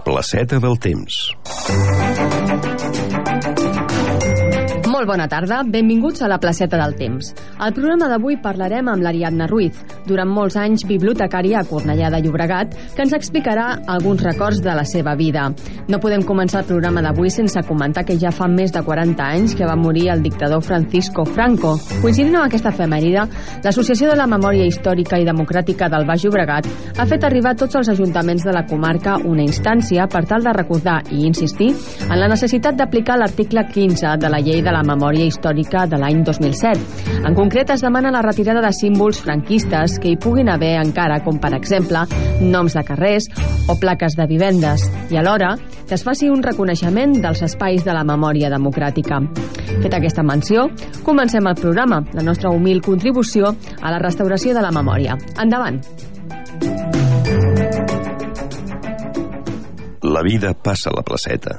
La placeta del temps. Molt bona tarda, benvinguts a la placeta del temps. Al programa d'avui parlarem amb l'Ariadna Ruiz, durant molts anys bibliotecària a Cornellà de Llobregat, que ens explicarà alguns records de la seva vida. No podem començar el programa d'avui sense comentar que ja fa més de 40 anys que va morir el dictador Francisco Franco. Coincidint amb aquesta efemèride, l'Associació de la Memòria Històrica i Democràtica del Baix Llobregat ha fet arribar a tots els ajuntaments de la comarca una instància per tal de recordar i insistir en la necessitat d'aplicar l'article 15 de la llei de la memòria històrica de l'any 2007. En concret, es demana la retirada de símbols franquistes que hi puguin haver encara, com per exemple noms de carrers o plaques de vivendes, i alhora que es faci un reconeixement dels espais de la memòria democràtica. Fet aquesta menció, comencem el programa, la nostra humil contribució a la restauració de la memòria. Endavant! La vida passa a la placeta.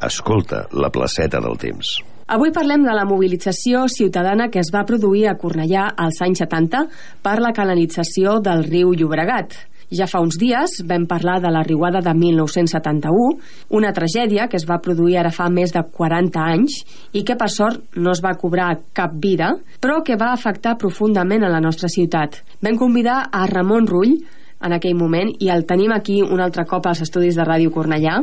Escolta la placeta del temps. Avui parlem de la mobilització ciutadana que es va produir a Cornellà als anys 70 per la canalització del riu Llobregat. Ja fa uns dies vam parlar de la riuada de 1971, una tragèdia que es va produir ara fa més de 40 anys i que per sort no es va cobrar cap vida, però que va afectar profundament a la nostra ciutat. Vam convidar a Ramon Rull, en aquell moment i el tenim aquí un altre cop als estudis de Ràdio Cornellà.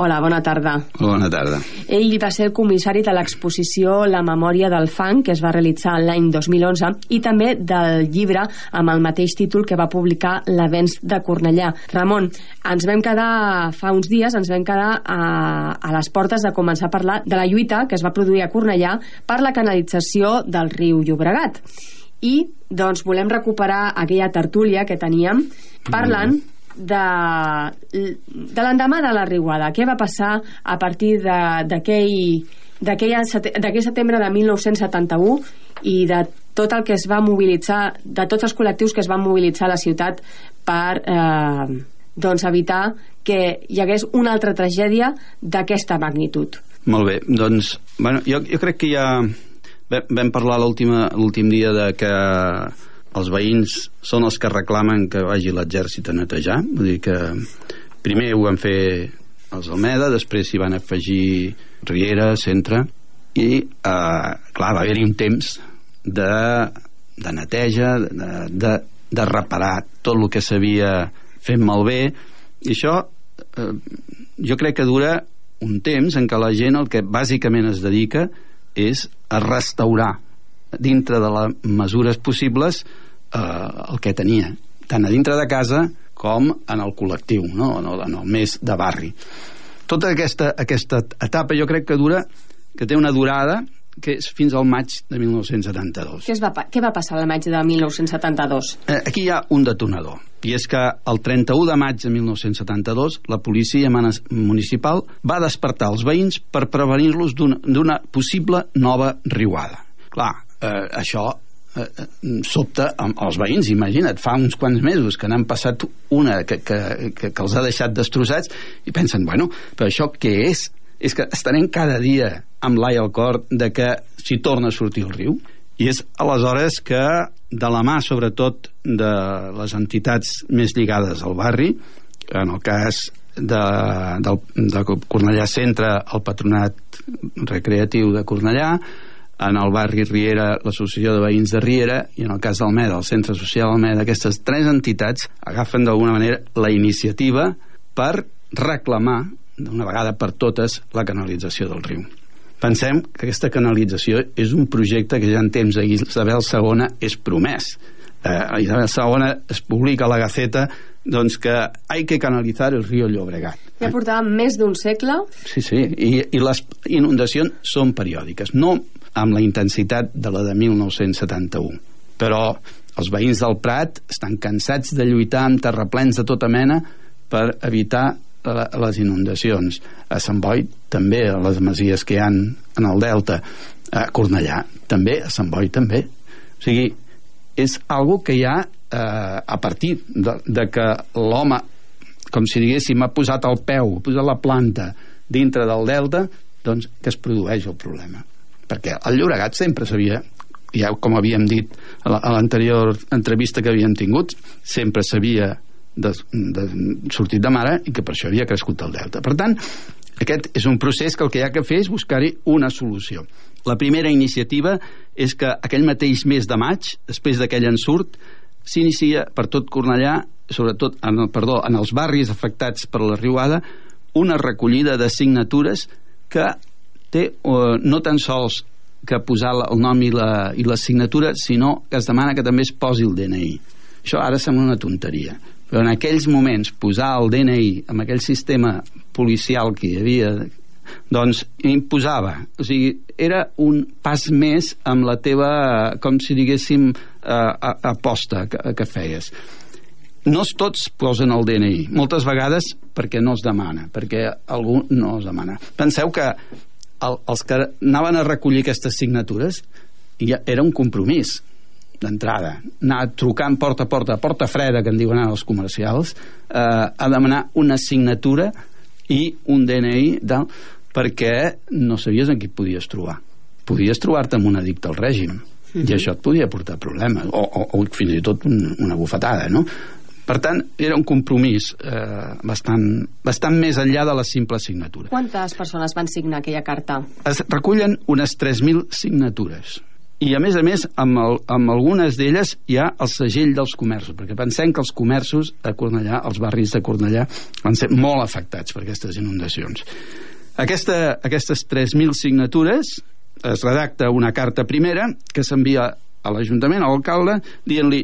Hola, bona tarda. Bona tarda. Ell va ser el comissari de l'exposició La memòria del fang que es va realitzar l'any 2011 i també del llibre amb el mateix títol que va publicar l'Avenç de Cornellà. Ramon, ens vam quedar fa uns dies, ens vam quedar a, a les portes de començar a parlar de la lluita que es va produir a Cornellà per la canalització del riu Llobregat i doncs volem recuperar aquella tertúlia que teníem parlant de, de l'endemà de la riuada. Què va passar a partir d'aquell setembre de 1971 i de tot el que es va mobilitzar, de tots els col·lectius que es van mobilitzar a la ciutat per eh, doncs evitar que hi hagués una altra tragèdia d'aquesta magnitud. Molt bé, doncs, bueno, jo, jo crec que ja vam parlar l'últim dia de que els veïns són els que reclamen que vagi l'exèrcit a netejar. Vull dir que primer ho van fer els Almeda, després s'hi van afegir Riera, Centre i eh, clar, va haver-hi un temps de, de neteja de, de, de reparar tot el que s'havia fet malbé. I això eh, jo crec que dura un temps en què la gent el que bàsicament es dedica és a restaurar dintre de les mesures possibles eh, el que tenia tant a dintre de casa com en el col·lectiu no? en, el, en el més de barri tota aquesta, aquesta etapa jo crec que dura que té una durada que és fins al maig de 1972. Què, va, què va passar al maig de 1972? Eh, aquí hi ha un detonador, i és que el 31 de maig de 1972 la policia municipal va despertar els veïns per prevenir-los d'una possible nova riuada. Clar, eh, això eh, eh, sobta amb els veïns, imagina't, fa uns quants mesos que n'han passat una que, que, que, que els ha deixat destrossats i pensen, bueno, però això què és? És que estarem cada dia amb l'ai al cor de que s'hi torna a sortir el riu? I és aleshores que de la mà sobretot de les entitats més lligades al barri en el cas de, de, de Cornellà Centre el Patronat Recreatiu de Cornellà en el barri Riera l'Associació de Veïns de Riera i en el cas d'Almeda, el Centre Social Almeda aquestes tres entitats agafen d'alguna manera la iniciativa per reclamar d'una vegada per totes la canalització del riu. Pensem que aquesta canalització és un projecte que ja en temps d'Isabel II és promès. Eh, Isabel II es publica a la Gaceta doncs que hay que canalitzar el riu Llobregat. Ja portàvem més d'un segle. Sí, sí, i, i les inundacions són periòdiques, no amb la intensitat de la de 1971, però els veïns del Prat estan cansats de lluitar amb terraplens de tota mena per evitar a les inundacions. A Sant Boi també, a les masies que hi han en el Delta. A Cornellà també, a Sant Boi també. O sigui, és algo que hi ha eh, a partir de, de que l'home, com si diguéssim, ha posat el peu, ha posat la planta dintre del Delta, doncs que es produeix el problema. Perquè el Llobregat sempre s'havia ja com havíem dit a l'anterior entrevista que havíem tingut, sempre s'havia de, de, sortit de mare i que per això havia crescut el delta. Per tant, aquest és un procés que el que hi ha que fer és buscar-hi una solució. La primera iniciativa és que aquell mateix mes de maig, després d'aquell ensurt, s'inicia per tot Cornellà, sobretot en, el, perdó, en els barris afectats per la riuada, una recollida de signatures que té eh, no tan sols que posar el nom i la, i la signatura, sinó que es demana que també es posi el DNI. Això ara sembla una tonteria, però en aquells moments posar el DNI amb aquell sistema policial que hi havia doncs imposava. O sigui, era un pas més amb la teva, com si diguéssim eh, aposta que, que feies. No tots posen el DNI moltes vegades perquè no es demana perquè algú no es demana. Penseu que el, els que anaven a recollir aquestes signatures ja era un compromís d'entrada, anar trucant porta a porta, porta freda, que en diuen els comercials, eh, a demanar una signatura i un DNI de, perquè no sabies en qui et podies trobar. Podies trobar-te amb un addicte al règim, uh -huh. i mhm. això et podia portar problemes, o, o, o fins i tot un, una bufetada, no? Per tant, era un compromís eh, bastant, bastant més enllà de la simple signatura. Quantes persones van signar aquella carta? Es recullen unes 3.000 signatures i a més a més amb, el, amb algunes d'elles hi ha el segell dels comerços perquè pensem que els comerços a Cornellà els barris de Cornellà van ser molt afectats per aquestes inundacions Aquesta, aquestes 3.000 signatures es redacta una carta primera que s'envia a l'Ajuntament, a l'alcalde, dient-li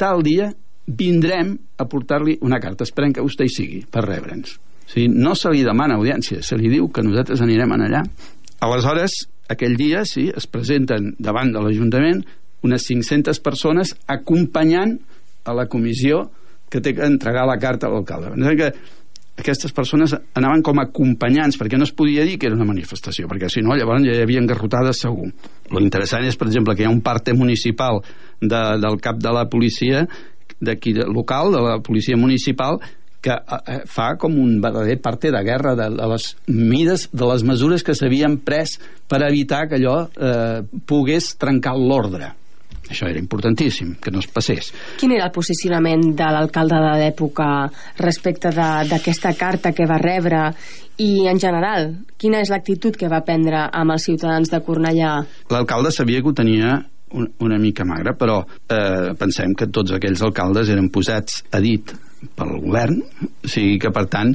tal dia vindrem a portar-li una carta, esperem que vostè hi sigui per rebre'ns. O sigui, no se li demana audiència, se li diu que nosaltres anirem allà. Aleshores, aquell dia, sí, es presenten davant de l'Ajuntament unes 500 persones acompanyant a la comissió que té que entregar la carta a l'alcalde. que aquestes persones anaven com a acompanyants perquè no es podia dir que era una manifestació perquè si no llavors ja hi havia engarrotades segur l'interessant és per exemple que hi ha un parte municipal de, del cap de la policia d'aquí local, de la policia municipal que eh, eh, fa com un verdader parte de guerra de, de les mides, de les mesures que s'havien pres per evitar que allò eh, pogués trencar l'ordre. Això era importantíssim, que no es passés. Quin era el posicionament de l'alcalde de l'època respecte d'aquesta carta que va rebre i, en general, quina és l'actitud que va prendre amb els ciutadans de Cornellà? L'alcalde sabia que ho tenia una mica magre, però eh, pensem que tots aquells alcaldes eren posats a dit pel govern, o sigui que per tant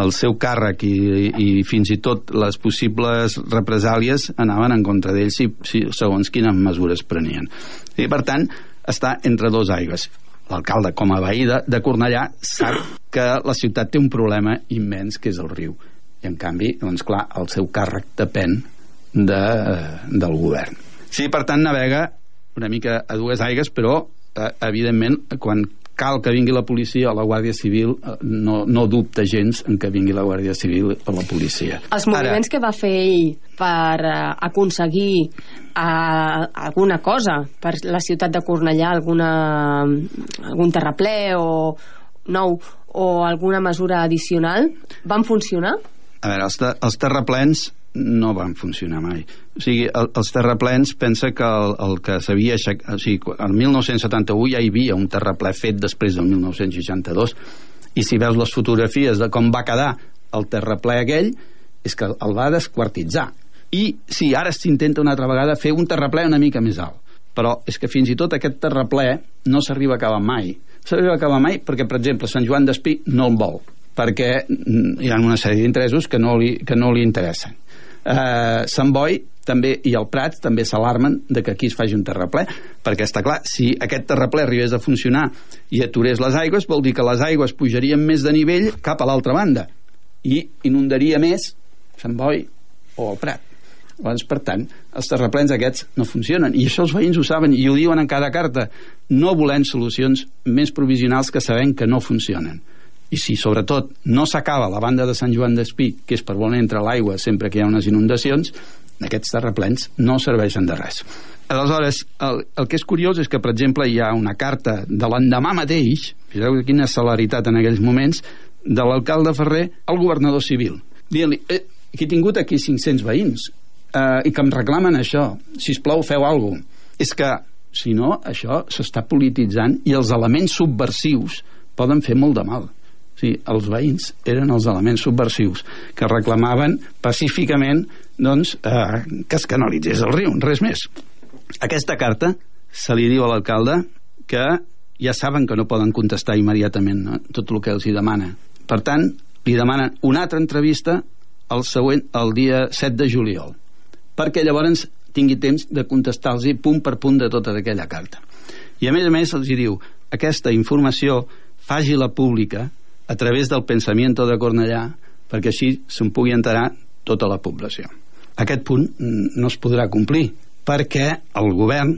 el seu càrrec i, i fins i tot les possibles represàlies anaven en contra d'ells si, si, segons quines mesures prenien. I per tant està entre dos aigües. L'alcalde, com a veí de, de Cornellà, sap que la ciutat té un problema immens, que és el riu. I en canvi, doncs clar, el seu càrrec depèn de, del govern. Sí, per tant, navega una mica a dues aigues, però eh, evidentment, quan cal que vingui la policia o la Guàrdia Civil eh, no, no dubta gens en que vingui la Guàrdia Civil o la policia. Els moviments Ara, que va fer ell per uh, aconseguir uh, alguna cosa per la ciutat de Cornellà, alguna, algun terraplè o nou o alguna mesura addicional, van funcionar? A veure, els, te, els terraplens no van funcionar mai. O sigui, el, els terraplens pensa que el, el que s'havia aixecat... O sigui, el 1971 ja hi havia un terraplè fet després del 1962 i si veus les fotografies de com va quedar el terraplè aquell és que el va desquartitzar. I sí, ara s'intenta una altra vegada fer un terraplè una mica més alt. Però és que fins i tot aquest terraplè no s'arriba a acabar mai. S'arriba a acabar mai perquè per exemple Sant Joan d'Espí no el vol perquè hi ha una sèrie d'interessos que, no li, que no li interessen eh, Sant Boi també i el Prat també s'alarmen de que aquí es faci un terraplè perquè està clar, si aquest terraplè arribés a funcionar i aturés les aigües vol dir que les aigües pujarien més de nivell cap a l'altra banda i inundaria més Sant Boi o el Prat Llavors, per tant, els terraplens aquests no funcionen. I això els veïns ho saben i ho diuen en cada carta. No volem solucions més provisionals que sabem que no funcionen i si sobretot no s'acaba la banda de Sant Joan d'Espí, que és per on entra l'aigua sempre que hi ha unes inundacions, aquests terraplens no serveixen de res. Aleshores, el, el que és curiós és que, per exemple, hi ha una carta de l'endemà mateix, fixeu quina celeritat en aquells moments, de l'alcalde Ferrer al governador civil, dient-li, eh, que he tingut aquí 500 veïns eh, i que em reclamen això, si us plau feu alguna. És que, si no, això s'està polititzant i els elements subversius poden fer molt de mal. Sigui, els veïns eren els elements subversius que reclamaven pacíficament doncs, eh, que es canalitzés el riu, res més. Aquesta carta se li diu a l'alcalde que ja saben que no poden contestar immediatament no? tot el que els hi demana. Per tant, li demanen una altra entrevista el següent, el dia 7 de juliol, perquè llavors tingui temps de contestar-los punt per punt de tota aquella carta. I a més a més els diu aquesta informació faci-la pública a través del pensament de Cornellà perquè així se'n pugui enterar tota la població. Aquest punt no es podrà complir perquè el govern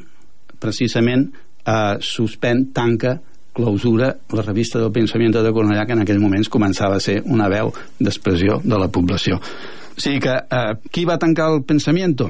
precisament eh, suspèn, tanca clausura la revista del pensament de Cornellà que en aquell moments començava a ser una veu d'expressió de la població o sigui que eh, qui va tancar el pensament?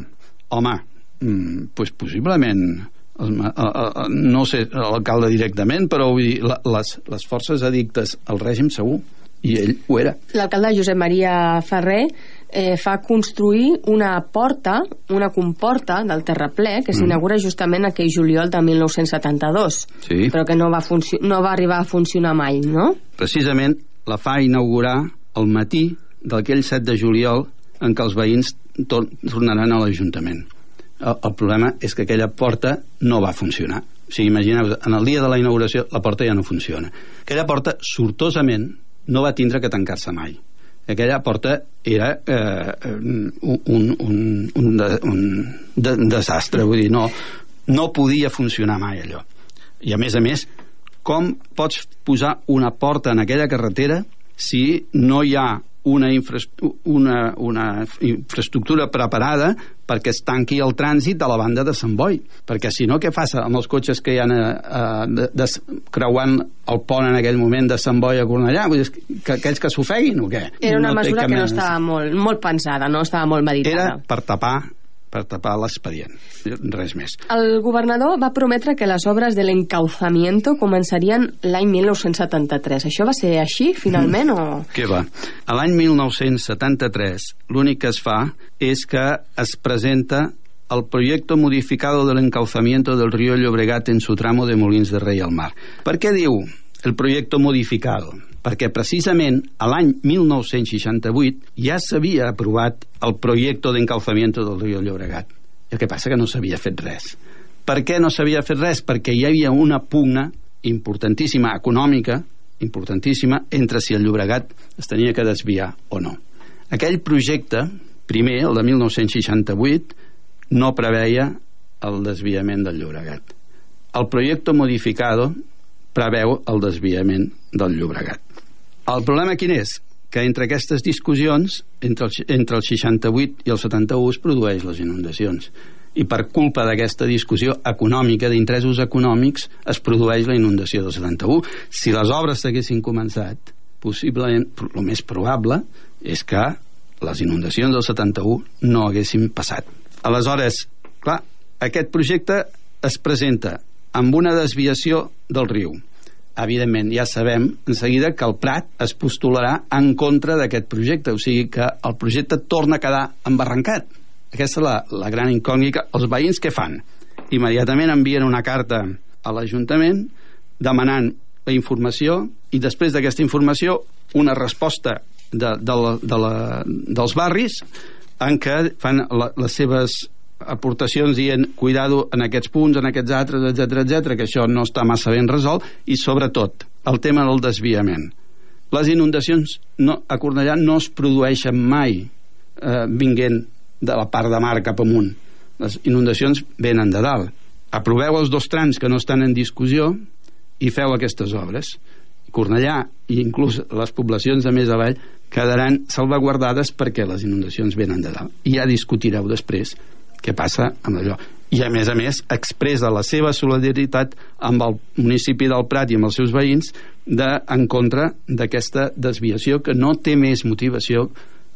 home, mm, pues possiblement no sé l'alcalde directament però vull dir, les, les forces addictes al règim segur i ell ho era l'alcalde Josep Maria Ferrer eh, fa construir una porta, una comporta del terraplè que s'inaugura mm. justament aquell juliol de 1972, sí. però que no va, no va arribar a funcionar mai, no? Precisament la fa inaugurar al matí d'aquell 7 de juliol en què els veïns tor tornaran a l'Ajuntament. El, el problema és que aquella porta no va funcionar. O sigui, imagineu en el dia de la inauguració la porta ja no funciona. Aquella porta, sortosament, no va tindre que tancar-se mai aquella porta era eh, un, un, un, un, de, un, de, desastre, vull dir, no, no podia funcionar mai allò. I a més a més, com pots posar una porta en aquella carretera si no hi ha una, infra, una, una infraestructura preparada perquè es tanqui el trànsit de la banda de Sant Boi. Perquè si no què fas amb els cotxes que hi ha eh, de, de, creuant el pont en aquell moment de Sant Boi a Cornellà? Vull dir, que aquells que s'ofeguin o què? Era una no mesura que no estava molt, molt pensada no estava molt meditada. Era per tapar per tapar l'expedient, res més. El governador va prometre que les obres de l'encauzamiento començarien l'any 1973. Això va ser així, finalment, o...? Què va? A l'any 1973 l'únic que es fa és que es presenta el proyecto modificado del encauzamiento del río Llobregat en su tramo de Molins de Rei al Mar. Per què diu el proyecto modificado? Perquè precisament a l'any 1968 ja s'havia aprovat el projecte d'encalfamiento del riu Llobregat. El que passa que no s'havia fet res. Per què no s'havia fet res? Perquè hi havia una pugna importantíssima, econòmica, importantíssima, entre si el Llobregat es tenia que desviar o no. Aquell projecte, primer, el de 1968, no preveia el desviament del Llobregat. El projecte modificado preveu el desviament del Llobregat. El problema quin és? Que entre aquestes discussions, entre el, entre el 68 i el 71 es produeix les inundacions. I per culpa d'aquesta discussió econòmica, d'interessos econòmics, es produeix la inundació del 71. Si les obres s'haguessin començat, possiblement, el més probable és que les inundacions del 71 no haguessin passat. Aleshores, clar, aquest projecte es presenta amb una desviació del riu evidentment ja sabem en seguida que el Prat es postularà en contra d'aquest projecte, o sigui que el projecte torna a quedar embarrancat. Aquesta és la, la gran incògnita. Els veïns què fan? Immediatament envien una carta a l'Ajuntament demanant la informació i després d'aquesta informació una resposta de, de la, de la, dels barris en què fan la, les seves aportacions dient cuidado en aquests punts, en aquests altres, etc etc que això no està massa ben resolt, i sobretot el tema del desviament. Les inundacions no, a Cornellà no es produeixen mai eh, vinguent de la part de mar cap amunt. Les inundacions venen de dalt. Aproveu els dos trams que no estan en discussió i feu aquestes obres. Cornellà i inclús les poblacions de més avall quedaran salvaguardades perquè les inundacions venen de dalt. I ja discutireu després què passa amb allò i a més a més expressa la seva solidaritat amb el municipi del Prat i amb els seus veïns de, en contra d'aquesta desviació que no té més motivació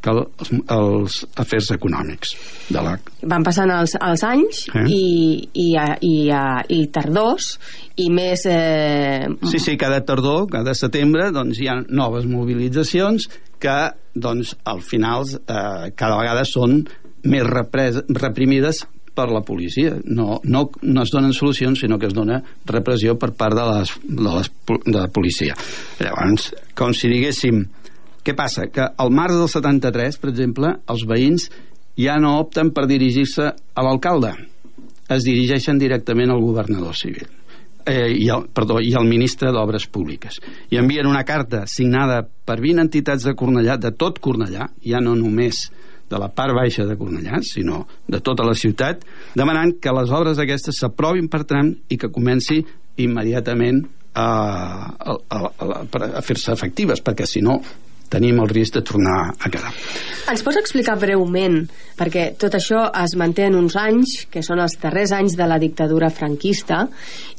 que els, els afers econòmics de la... Van passant els, els anys eh? i, i, i, i tardors i més... Eh... Sí, sí, cada tardor, cada setembre doncs, hi ha noves mobilitzacions que doncs, al final eh, cada vegada són més represa, reprimides per la policia. No, no, no es donen solucions, sinó que es dona repressió per part de, les, de, les, de la policia. Llavors, com si diguéssim... Què passa? Que al març del 73, per exemple, els veïns ja no opten per dirigir-se a l'alcalde. Es dirigeixen directament al governador civil eh, i, el, perdó, i el ministre d'Obres Públiques. I envien una carta signada per 20 entitats de Cornellà, de tot Cornellà, ja no només de la part baixa de Cornellà, sinó de tota la ciutat, demanant que les obres aquestes s'aprovin per tram i que comenci immediatament a, a, a, a, a fer-se efectives, perquè si no tenim el risc de tornar a quedar. Ens pots explicar breument, perquè tot això es manté en uns anys, que són els darrers anys de la dictadura franquista,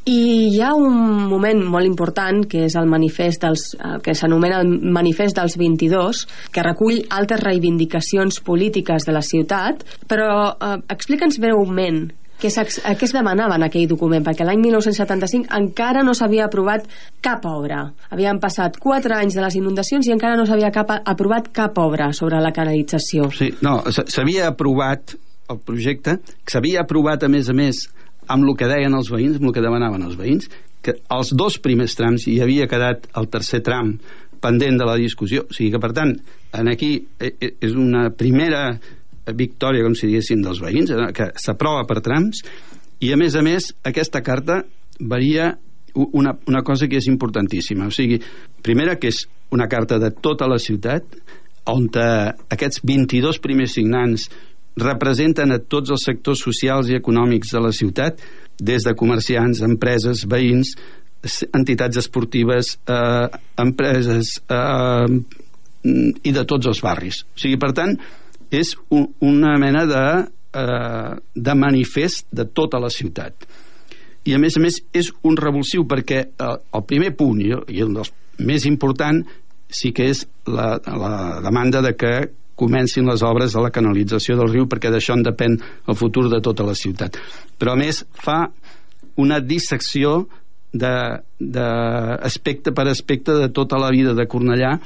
i hi ha un moment molt important, que és el manifest dels, eh, que s'anomena el manifest dels 22, que recull altes reivindicacions polítiques de la ciutat, però eh, explica'ns breument què, què es demanava en aquell document? Perquè l'any 1975 encara no s'havia aprovat cap obra. Havien passat 4 anys de les inundacions i encara no s'havia aprovat cap obra sobre la canalització. Sí, no, s'havia aprovat el projecte, que s'havia aprovat, a més a més, amb el que deien els veïns, amb el que demanaven els veïns, que els dos primers trams hi havia quedat el tercer tram pendent de la discussió. O sigui que, per tant, en aquí eh, eh, és una primera victòria, com si diguéssim, dels veïns, eh, que s'aprova per trams, i a més a més aquesta carta varia una, una cosa que és importantíssima. O sigui, primera, que és una carta de tota la ciutat, on eh, aquests 22 primers signants representen a tots els sectors socials i econòmics de la ciutat, des de comerciants, empreses, veïns, entitats esportives, eh, empreses eh, i de tots els barris. O sigui, per tant, és un, una mena de, eh, de manifest de tota la ciutat. I a més a més és un revulsiu perquè eh, el primer punt, i, un dels més important, sí que és la, la demanda de que comencin les obres de la canalització del riu perquè d'això en depèn el futur de tota la ciutat. Però a més fa una dissecció d'aspecte per aspecte de tota la vida de Cornellà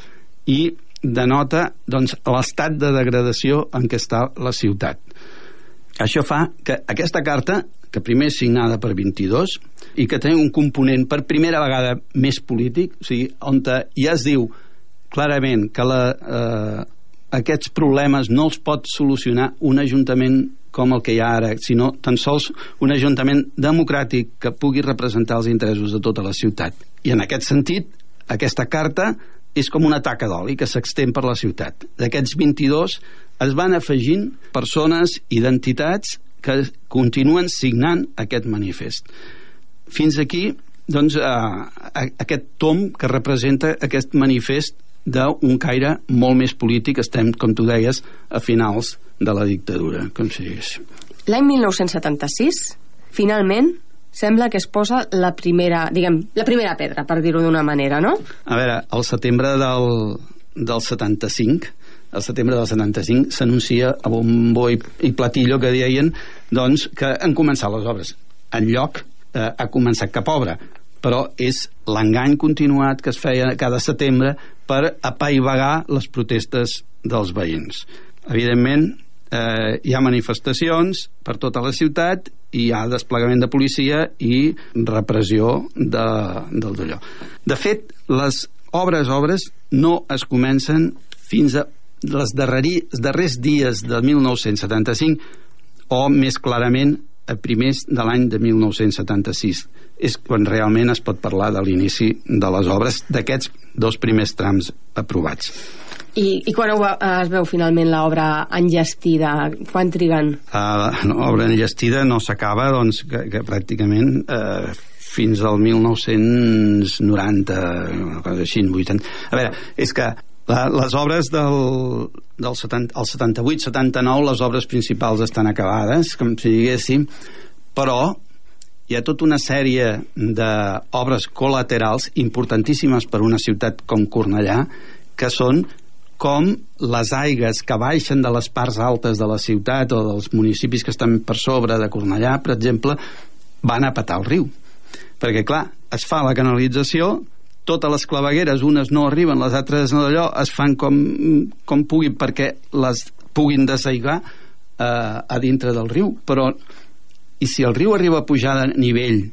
i denota doncs, l'estat de degradació en què està la ciutat. Això fa que aquesta carta, que primer és signada per 22 i que té un component per primera vegada més polític, o sigui, on ja es diu clarament que la, eh, aquests problemes no els pot solucionar un ajuntament com el que hi ha ara, sinó tan sols un ajuntament democràtic que pugui representar els interessos de tota la ciutat. I en aquest sentit, aquesta carta és com una taca d'oli que s'extén per la ciutat. D'aquests 22 es van afegint persones, identitats que continuen signant aquest manifest. Fins aquí, doncs, eh, aquest tom que representa aquest manifest d'un caire molt més polític, estem, com tu deies, a finals de la dictadura, com si digués. L'any 1976, finalment, sembla que es posa la primera, diguem, la primera pedra, per dir-ho d'una manera, no? A veure, al setembre del, del 75, al setembre del 75 s'anuncia a bombo i, i platillo que deien doncs, que han començat les obres. En lloc eh, ha començat cap obra, però és l'engany continuat que es feia cada setembre per apaivagar les protestes dels veïns. Evidentment, eh, hi ha manifestacions per tota la ciutat i hi ha desplegament de policia i repressió de, del d'allò. De fet, les obres, obres, no es comencen fins a les darreri, darrers dies de 1975 o més clarament a primers de l'any de 1976 és quan realment es pot parlar de l'inici de les obres d'aquests dos primers trams aprovats. I, i quan es veu finalment l'obra enllestida? Quan triguen? Uh, L'obra enllestida no s'acaba, doncs, que, que pràcticament uh, fins al 1990, una cosa així, 80. A veure, és que la, les obres del, del 70, el 78-79, les obres principals estan acabades, com si diguéssim, però hi ha tota una sèrie d'obres col·laterals importantíssimes per una ciutat com Cornellà que són com les aigues que baixen de les parts altes de la ciutat o dels municipis que estan per sobre de Cornellà, per exemple, van a patar el riu. Perquè, clar, es fa la canalització, totes les clavegueres, unes no arriben, les altres no d'allò, es fan com, com puguin perquè les puguin desaigar eh, a dintre del riu. Però i si el riu arriba a pujar de nivell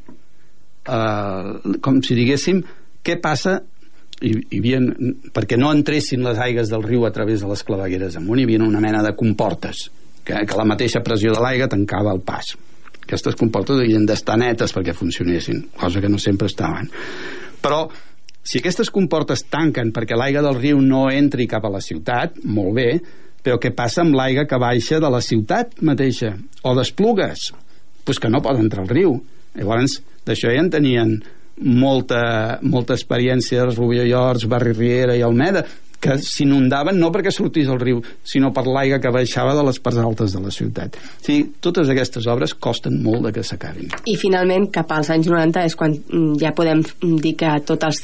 eh, com si diguéssim què passa? Hi, hi havia, perquè no entressin les aigues del riu a través de les clavegueres amunt, hi havia una mena de comportes que, que la mateixa pressió de l'aigua tancava el pas. Aquestes comportes havien d'estar netes perquè funcionessin, cosa que no sempre estaven. Però si aquestes comportes tanquen perquè l'aigua del riu no entri cap a la ciutat, molt bé, però què passa amb l'aigua que baixa de la ciutat mateixa? O d'esplugues? Pues que no pot entrar al riu. Llavors, d'això ja en tenien molta, molta experiència els Rubiollors, Barri Riera i Almeda, que s'inundaven no perquè sortís al riu, sinó per l'aigua que baixava de les parts altes de la ciutat. O sigui, totes aquestes obres costen molt de que s'acabin. I finalment, cap als anys 90 és quan mm, ja podem dir que tots els...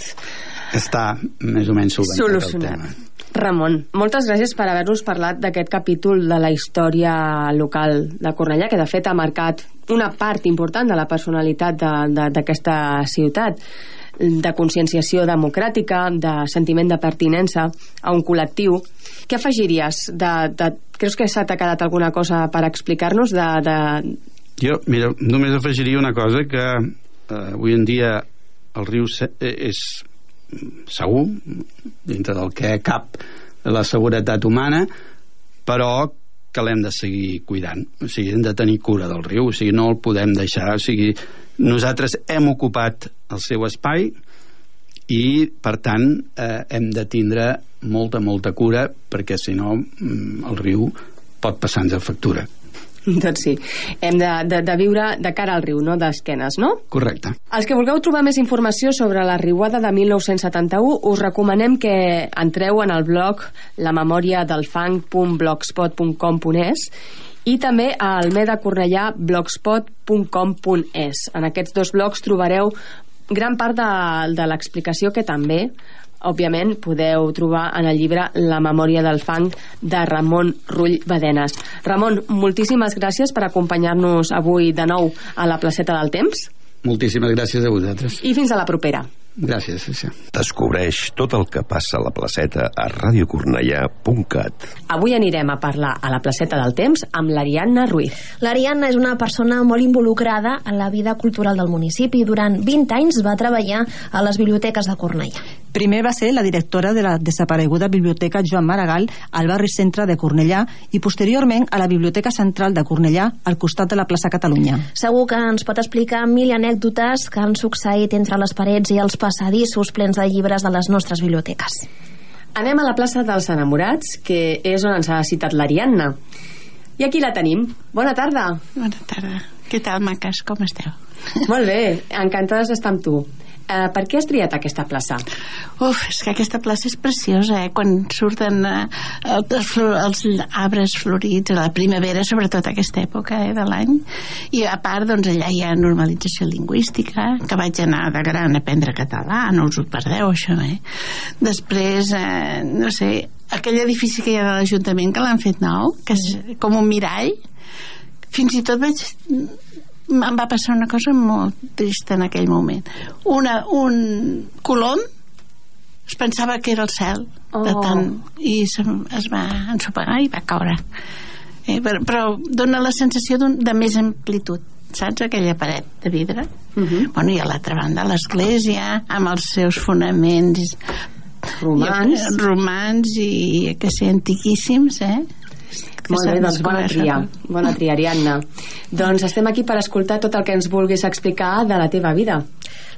Està més o menys solucionat. El tema. Ramon, moltes gràcies per haver-nos parlat d'aquest capítol de la història local de Cornellà, que de fet ha marcat una part important de la personalitat d'aquesta ciutat de conscienciació democràtica, de sentiment de pertinença a un col·lectiu. Què afegiries? De, de, creus que s'ha quedat alguna cosa per explicar-nos? De, de... Jo, mira, només afegiria una cosa que eh, avui en dia el riu eh, és segur, dintre del que cap la seguretat humana, però que l'hem de seguir cuidant. O sigui, hem de tenir cura del riu, o sigui, no el podem deixar, o sigui, nosaltres hem ocupat el seu espai i, per tant, eh, hem de tindre molta, molta cura perquè, si no, mm, el riu pot passar-nos factura. Doncs sí, hem de, de, de viure de cara al riu, no d'esquenes, no? Correcte. Els que vulgueu trobar més informació sobre la riuada de 1971, us recomanem que entreu en el blog lamemoriadelfang.blogspot.com.es i també a almedacornellà.blogspot.com.es. En aquests dos blogs trobareu gran part de, de l'explicació que també òbviament podeu trobar en el llibre La memòria del fang de Ramon Rull Badenes. Ramon, moltíssimes gràcies per acompanyar-nos avui de nou a la placeta del temps. Moltíssimes gràcies a vosaltres. I fins a la propera. Gràcies, sí. Descobreix tot el que passa a la placeta a radiocornellà.cat. Avui anirem a parlar a la placeta del temps amb l'Ariadna Ruiz. L'Ariadna és una persona molt involucrada en la vida cultural del municipi i durant 20 anys va treballar a les biblioteques de Cornellà. Primer va ser la directora de la desapareguda Biblioteca Joan Maragall al barri centre de Cornellà i posteriorment a la Biblioteca Central de Cornellà al costat de la plaça Catalunya. Segur que ens pot explicar mil anècdotes que han succeït entre les parets i els passadissos plens de llibres de les nostres biblioteques. Anem a la plaça dels enamorats, que és on ens ha citat l'Ariadna. I aquí la tenim. Bona tarda. Bona tarda. Què tal, maques? Com esteu? Molt bé, encantades d'estar amb tu. Uh, per què has triat aquesta plaça? Uf, és que aquesta plaça és preciosa, eh? Quan surten uh, els, els arbres florits a la primavera, sobretot aquesta època eh, de l'any. I a part, doncs, allà hi ha normalització lingüística, que vaig anar de gran a aprendre català, no us ho perdeu, això, eh? Després, eh, no sé, aquell edifici que hi ha de l'Ajuntament, que l'han fet nou, que és com un mirall, fins i tot vaig em va passar una cosa molt trista en aquell moment una, un colom es pensava que era el cel oh. de tant, i es, es va ensopegar i va caure eh, però, però dona la sensació de més amplitud saps aquella paret de vidre uh mhm. -huh. bueno, i a l'altra banda l'església amb els seus fonaments romans, i, romans i que sé, antiquíssims eh? Molt bé, doncs bona tria, bona tria, Ariadna. doncs estem aquí per escoltar tot el que ens vulguis explicar de la teva vida.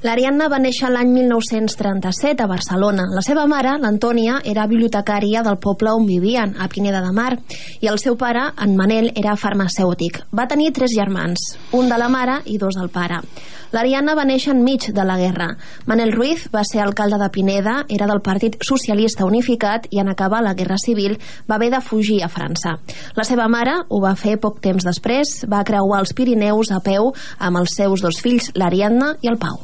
L'Ariadna va néixer l'any 1937 a Barcelona. La seva mare, l'Antònia, era bibliotecària del poble on vivien, a Pineda de Mar, i el seu pare, en Manel, era farmacèutic. Va tenir tres germans, un de la mare i dos del pare. L'Ariadna va néixer enmig de la guerra. Manel Ruiz va ser alcalde de Pineda, era del Partit Socialista Unificat i en acabar la Guerra Civil va haver de fugir a França. La seva mare ho va fer poc temps després, va creuar els Pirineus a peu amb els seus dos fills, l'Ariadna i el Pau.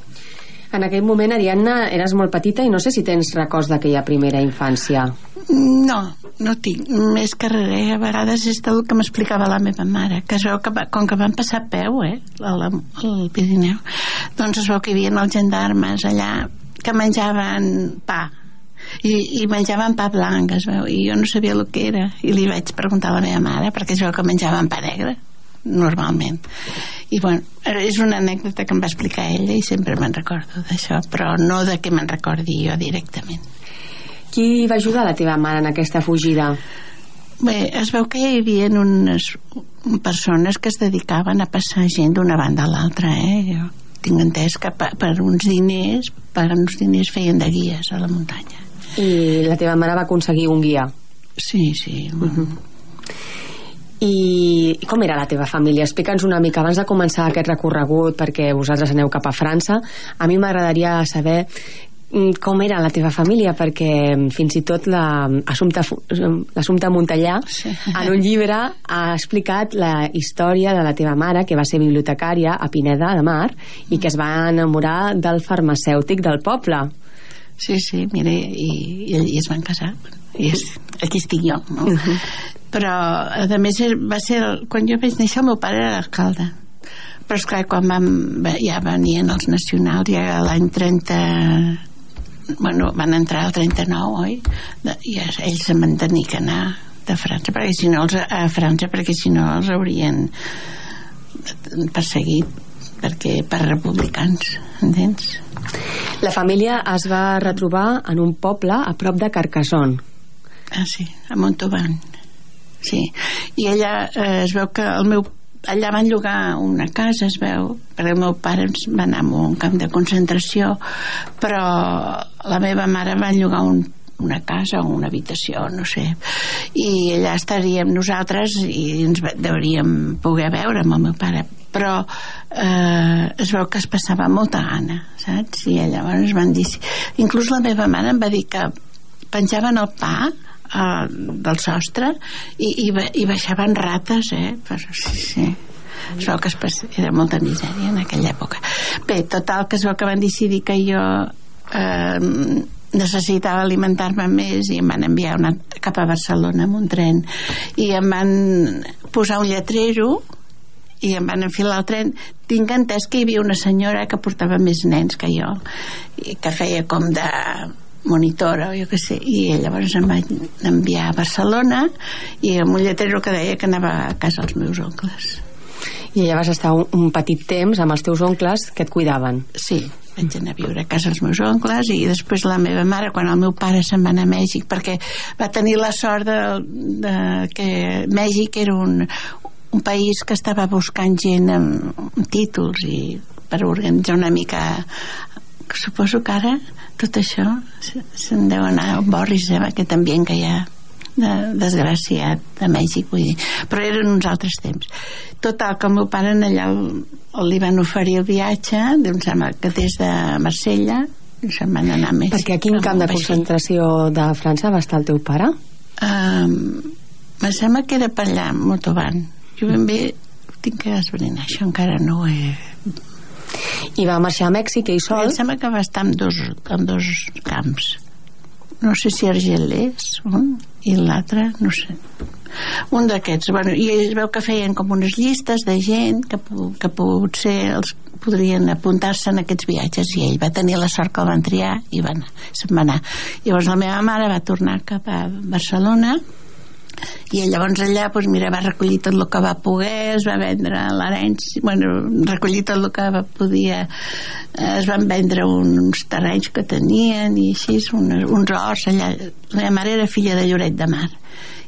En aquell moment, Ariadna, eres molt petita i no sé si tens records d'aquella primera infància. No, no tinc. Més que res, a vegades és el que m'explicava la meva mare, que es veu que va, com que van passar a peu, eh, al, al Pirineu, doncs es veu que hi havia els gendarmes allà que menjaven pa i, i menjaven pa blanc es veu, i jo no sabia el que era i li vaig preguntar a la meva mare perquè es veu que menjaven pa negre normalment i bueno, és una anècdota que em va explicar ella i sempre me'n recordo d'això però no de que me'n recordi jo directament Qui va ajudar la teva mare en aquesta fugida? Bé, es veu que hi havia unes persones que es dedicaven a passar gent d'una banda a l'altra, eh? Jo tinc entès que per, per uns diners, per uns diners feien de guies a la muntanya. I la teva mare va aconseguir un guia. Sí, sí. Uh -huh. I com era la teva família? Explica'ns una mica abans de començar aquest recorregut perquè vosaltres aneu cap a França. A mi m'agradaria saber mm, com era la teva família perquè mm, fins i tot l'Assumpta Montellà sí. en un llibre ha explicat la història de la teva mare que va ser bibliotecària a Pineda de Mar i que es va enamorar del farmacèutic del poble Sí, sí, mira, i, i, i es van casar i és, aquí estic jo no? Uh -huh però a més va ser quan jo vaig néixer el meu pare era alcalde però esclar quan vam, ja venien els nacionals ja l'any 30 bueno, van entrar el 39 oi? i ells se'n van tenir que anar de França perquè si no els, a França perquè si no els haurien perseguit perquè per republicans entens? La família es va retrobar en un poble a prop de Carcassonne. Ah sí, a Montauban sí. i allà eh, es veu que el meu allà van llogar una casa es veu, perquè el meu pare va anar a un camp de concentració però la meva mare va llogar un, una casa o una habitació, no sé. I allà estaríem nosaltres i ens hauríem poder veure amb el meu pare però eh, es veu que es passava molta gana saps? i llavors van dir inclús la meva mare em va dir que penjaven el pa uh, del sostre i, i, i baixaven rates eh? però sí, sí es veu que es, era molta misèria en aquella època bé, total que es veu que van decidir que jo eh, necessitava alimentar-me més i em van enviar una, cap a Barcelona amb un tren i em van posar un lletrero i em van enfilar el tren. Tinc entès que hi havia una senyora que portava més nens que jo i que feia com de monitora o jo què sé i llavors em vaig enviar a Barcelona i amb un lletero que deia que anava a casa dels meus oncles. I allà vas estar un, un petit temps amb els teus oncles que et cuidaven. Sí, vaig anar a viure a casa dels meus oncles i després la meva mare quan el meu pare se'n va anar a Mèxic perquè va tenir la sort de, de que Mèxic era un, un país que estava buscant gent amb, amb títols i per organitzar una mica suposo que ara tot això se'n deu anar a Boris, eh, aquest ambient que hi ha de, desgraciat de Mèxic vull dir. però eren uns altres temps total que el meu pare allà el, el li van oferir el viatge em sembla que des de Marsella se'n van anar més perquè a quin camp de concentració de França va estar el teu pare? Um, me sembla que era per allà Motoban jo ben bé tinc que esbrinar això encara no ho he i va marxar a Mèxic ell sol? Em sembla que va estar en dos, en dos camps. No sé si Argelers un, i l'altre, no sé. Un d'aquests. Bueno, I es veu que feien com unes llistes de gent que, que potser els podrien apuntar-se en aquests viatges i ell va tenir la sort que el van triar i va anar, se'n va anar. Llavors la meva mare va tornar cap a Barcelona i llavors allà doncs, mira, va recollir tot el que va poder es va vendre l'herència bueno, recollir tot el que va, podia eh, es van vendre uns terrenys que tenien i així, un, uns horts allà. La meva mare era filla de Lloret de Mar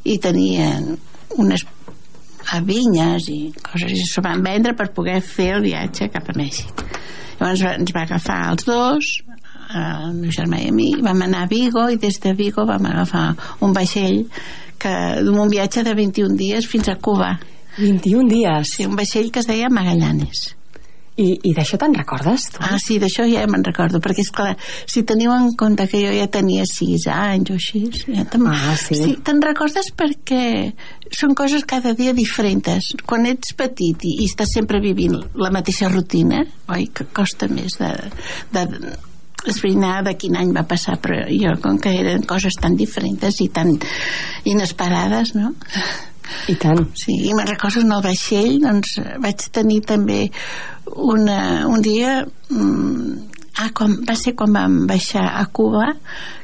i tenien unes vinyes i coses i s'ho van vendre per poder fer el viatge cap a Mèxic. Llavors ens va agafar els dos el meu germà i a mi vam anar a Vigo i des de Vigo vam agafar un vaixell que d'un viatge de 21 dies fins a Cuba 21 dies? Sí, un vaixell que es deia Magallanes i, i d'això te'n recordes? Tu? Ah, sí, d'això ja me'n recordo, perquè és clar, si teniu en compte que jo ja tenia 6 anys o així, ja ah, sí? sí te'n recordes perquè són coses cada dia diferents. Quan ets petit i, i estàs sempre vivint la mateixa rutina, oi, que costa més de, de esbrinar de quin any va passar però jo com que eren coses tan diferents i tan inesperades no? i tant sí, i me'n recordo en el vaixell doncs vaig tenir també una, un dia mmm, Ah, com, va ser quan vam baixar a Cuba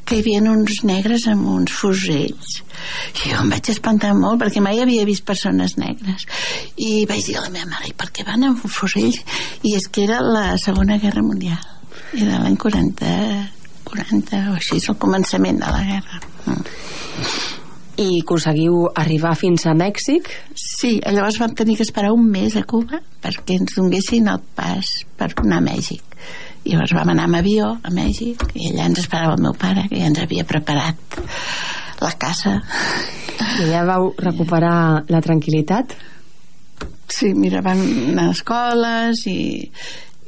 que hi havia uns negres amb uns fusells i jo em vaig espantar molt perquè mai havia vist persones negres i vaig dir a la meva mare i per què van amb fusells? i és que era la segona guerra mundial era l'any 40 40 o així, és el començament de la guerra mm. I aconseguiu arribar fins a Mèxic? Sí, llavors vam tenir que esperar un mes a Cuba perquè ens donguessin el pas per anar a Mèxic. I llavors vam anar amb avió a Mèxic i allà ens esperava el meu pare que ja ens havia preparat la casa. I ja vau recuperar la tranquil·litat? Sí, mira, vam anar a escoles i,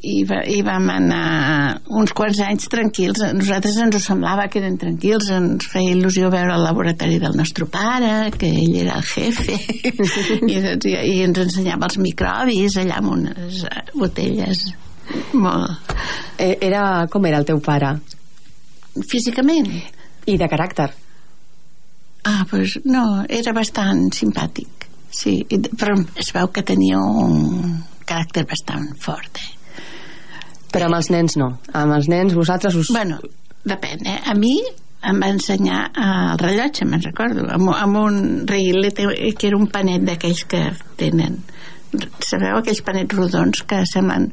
i, va, i vam anar uns quants anys tranquils a nosaltres ens ho semblava que eren tranquils ens feia il·lusió veure el laboratori del nostre pare que ell era el jefe i, doncs, i, i ens ensenyava els microbis allà amb unes eh, botelles molt eh, era, com era el teu pare? físicament i de caràcter? ah, doncs no, era bastant simpàtic sí, però es veu que tenia un caràcter bastant fort eh? Però amb els nens no. Amb els nens vosaltres us... Bueno, depèn, eh? A mi em va ensenyar el rellotge, me'n recordo, amb, amb un reguilet que era un panet d'aquells que tenen sabeu aquells panets rodons que semblen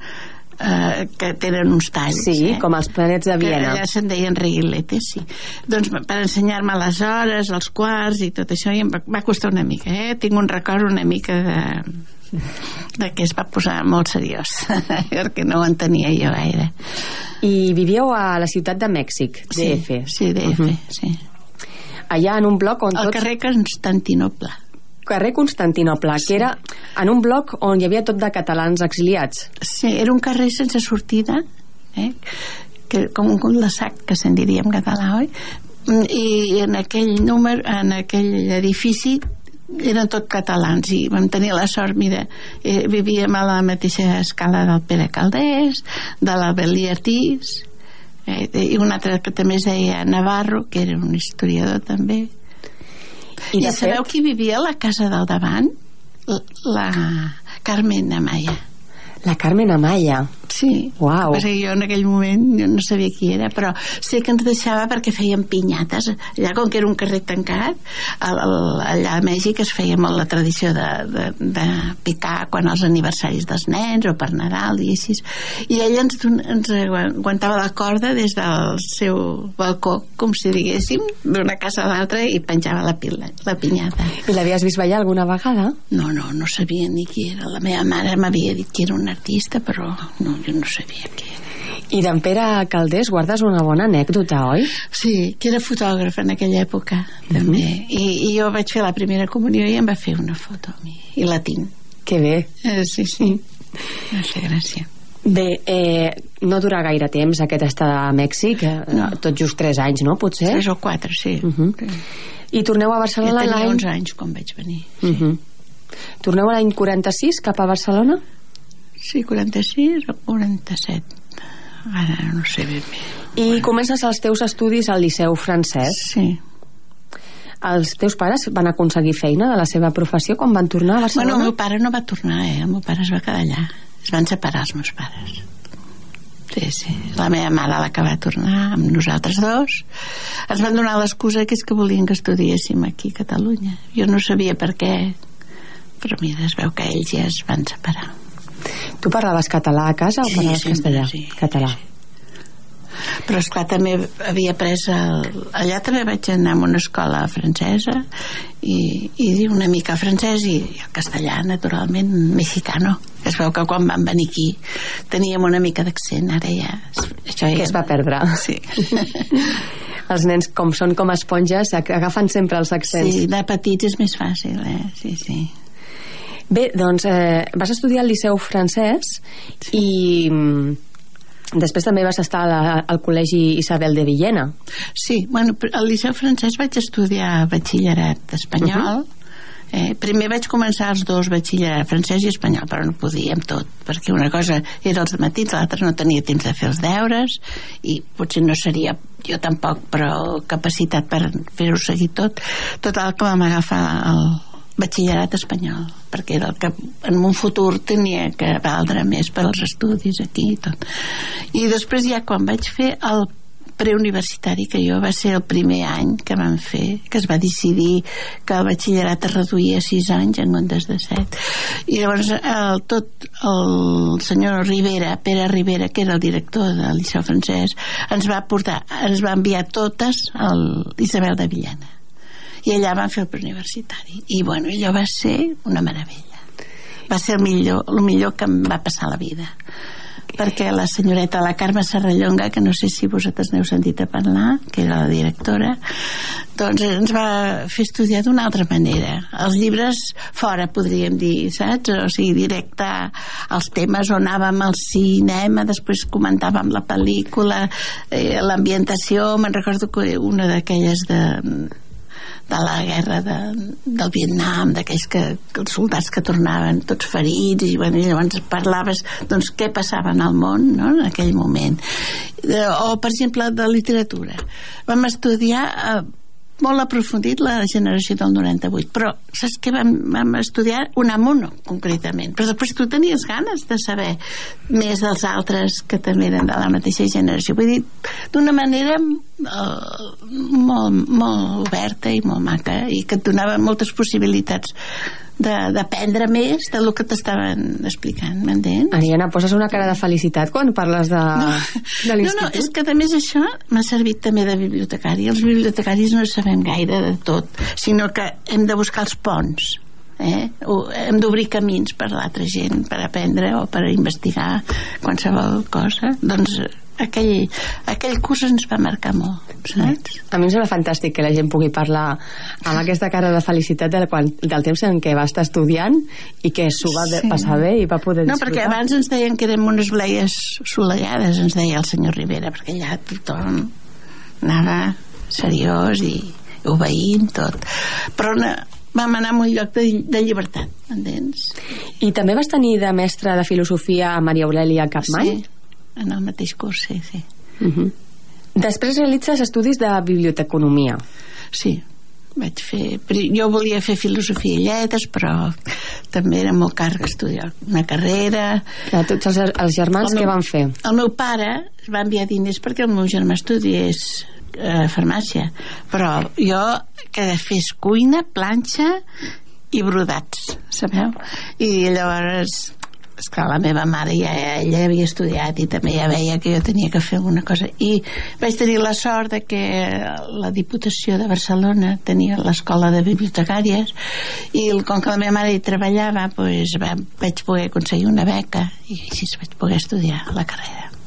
eh, que tenen uns talls sí, eh? com els panets de Viena que allà se'n deien reguiletes sí. doncs per ensenyar-me les hores els quarts i tot això i em va, va costar una mica eh? tinc un record una mica de de que es va posar molt seriós perquè no ho entenia jo gaire i vivíeu a la ciutat de Mèxic DF sí, sí DF, uh -huh. sí allà en un bloc on al tots... carrer Constantinople carrer Constantinople, sí. que era en un bloc on hi havia tot de catalans exiliats. Sí, era un carrer sense sortida, eh? que, com un cul de sac, que se'n diria en català, oi? I en aquell número, en aquell edifici eren tot catalans i vam tenir la sort, mira, eh, vivíem a la mateixa escala del Pere Caldés, de la Beliatís, eh, i un altre que també es deia Navarro, que era un historiador també. I, I sabeu fet... qui vivia a la casa del davant? La Carmen Amaya. La Carmen Amaya. Sí, Uau. que jo en aquell moment no sabia qui era, però sé que ens deixava perquè feien pinyates. Allà, com que era un carrer tancat, al, al, allà a Mèxic es feia molt la tradició de, de, de picar quan els aniversaris dels nens o per Nadal i així. I ella ens, ens aguantava la corda des del seu balcó, com si diguéssim, d'una casa a l'altra i penjava la, pila, la pinyata. I l'havies vist ballar alguna vegada? No, no, no sabia ni qui era. La meva mare m'havia dit que era un artista, però no, jo no sabia què era. I d'en Pere Caldés guardes una bona anècdota, oi? Sí, que era fotògraf en aquella època, també. Mm -hmm. I, I jo vaig fer la primera comunió i em va fer una foto a mi. I la tinc. Que bé. Eh, sí, sí. Va fer gràcia. Bé, eh, no dura gaire temps aquest estar a Mèxic, eh, no. tot just 3 anys, no? Potser? 3 o 4, sí. Uh -huh. sí. I torneu a Barcelona l'any... Ja tenia 11 anys quan vaig venir. Sí. Uh -huh. Torneu a l'any 46 cap a Barcelona? Sí, 46 o 47. Ara no sé ben bé. I bueno. comences els teus estudis al Liceu francès? Sí. Els teus pares van aconseguir feina de la seva professió quan van tornar a Barcelona? Bueno, el meu pare no va tornar, eh? El meu pare es va quedar allà. Es van separar els meus pares. Sí, sí. La meva mare, la que va tornar amb nosaltres dos, ens van donar l'excusa que és que volien que estudiéssim aquí a Catalunya. Jo no sabia per què, però mira, es veu que ells ja es van separar. Tu parlaves català a casa o sí, parlaves sempre, castellà? Sí, català. Sí. Però, esclar, també havia pres... El... Allà també vaig anar a una escola francesa i, i una mica francès i el castellà, naturalment, mexicano. Es veu que quan vam venir aquí teníem una mica d'accent, ara ja... Això ja... Que es va perdre. Sí. els nens, com són com esponges, agafen sempre els accents. Sí, de petits és més fàcil, eh? Sí, sí. Bé, doncs eh, vas estudiar al Liceu francès sí. i mm, després també vas estar la, al Col·legi Isabel de Villena. Sí, bueno, al Liceu francès vaig estudiar batxillerat espanyol, uh -huh. Eh, primer vaig començar els dos batxillerat francès i espanyol, però no podíem tot, perquè una cosa era els matins, l'altra no tenia temps de fer els deures i potser no seria jo tampoc, però capacitat per fer-ho seguir tot. Total que vam agafar el batxillerat espanyol perquè era el que en un futur tenia que valdre més per als estudis aquí i tot. I després ja quan vaig fer el preuniversitari que jo va ser el primer any que vam fer, que es va decidir que el batxillerat es reduïa a 6 anys en comptes de 7 i llavors el, tot el senyor Rivera, Pere Rivera que era el director del Liceu Francès ens va portar, ens va enviar totes a l'Isabel de Villena i allà van fer el preuniversitari. I bueno, allò va ser una meravella. Va ser el millor, el millor que em va passar a la vida. Perquè la senyoreta, la Carme Serrallonga que no sé si vosaltres n'heu sentit a parlar que era la directora doncs ens va fer estudiar d'una altra manera. Els llibres fora podríem dir, saps? o sigui, directe als temes on anàvem al cinema després comentàvem la pel·lícula eh, l'ambientació. Me'n recordo que una d'aquelles de de la guerra de, del Vietnam, d'aquells que, que els soldats que tornaven tots ferits i, bueno, i llavors parlaves doncs què passava en el món no? en aquell moment eh, o per exemple de literatura vam estudiar eh, molt aprofundit la generació del 98 però saps què vam, vam estudiar? Unamuno concretament. Però després tu tenies ganes de saber més dels altres que també eren de la mateixa generació. Vull dir, d'una manera uh, molt, molt oberta i molt maca i que et donava moltes possibilitats d'aprendre més del que t'estaven explicant, m'entens? Ariana, poses una cara de felicitat quan parles de, no, de l'institut? No, no, és que a més això m'ha servit també de bibliotecari. Els bibliotecaris no sabem gaire de tot, sinó que hem de buscar els ponts. Eh? O hem d'obrir camins per l'altra gent per aprendre o per investigar qualsevol cosa doncs aquell, aquell curs ens va marcar molt saps? A mi em sembla fantàstic que la gent pugui parlar amb aquesta cara de felicitat del, quan, del temps en què va estar estudiant i que s'ho va sí. passar bé i va poder disfrutar. No, perquè abans ens deien que érem unes bleies solellades, ens deia el senyor Rivera, perquè allà tothom anava seriós i obeint tot. Però no, vam anar a un lloc de, de llibertat, entens? I també vas tenir de mestra de filosofia a Maria Aurelia Capmany? Sí, en el mateix curs, sí, sí. Uh -huh. Després realitzes estudis de biblioteconomia. Sí, vaig fer... Jo volia fer filosofia i lletres, però també era molt car estudiar una carrera... A tots els, els germans, què van fer? El meu pare va enviar diners perquè el meu germà estudiés eh, farmàcia, però jo que fes cuina, planxa i brodats, sabeu? I llavors esclar, la meva mare ja, ella havia estudiat i també ja veia que jo tenia que fer alguna cosa. I vaig tenir la sort de que la Diputació de Barcelona tenia l'escola de bibliotecàries i com que la meva mare hi treballava doncs va, vaig poder aconseguir una beca i així vaig poder estudiar la carrera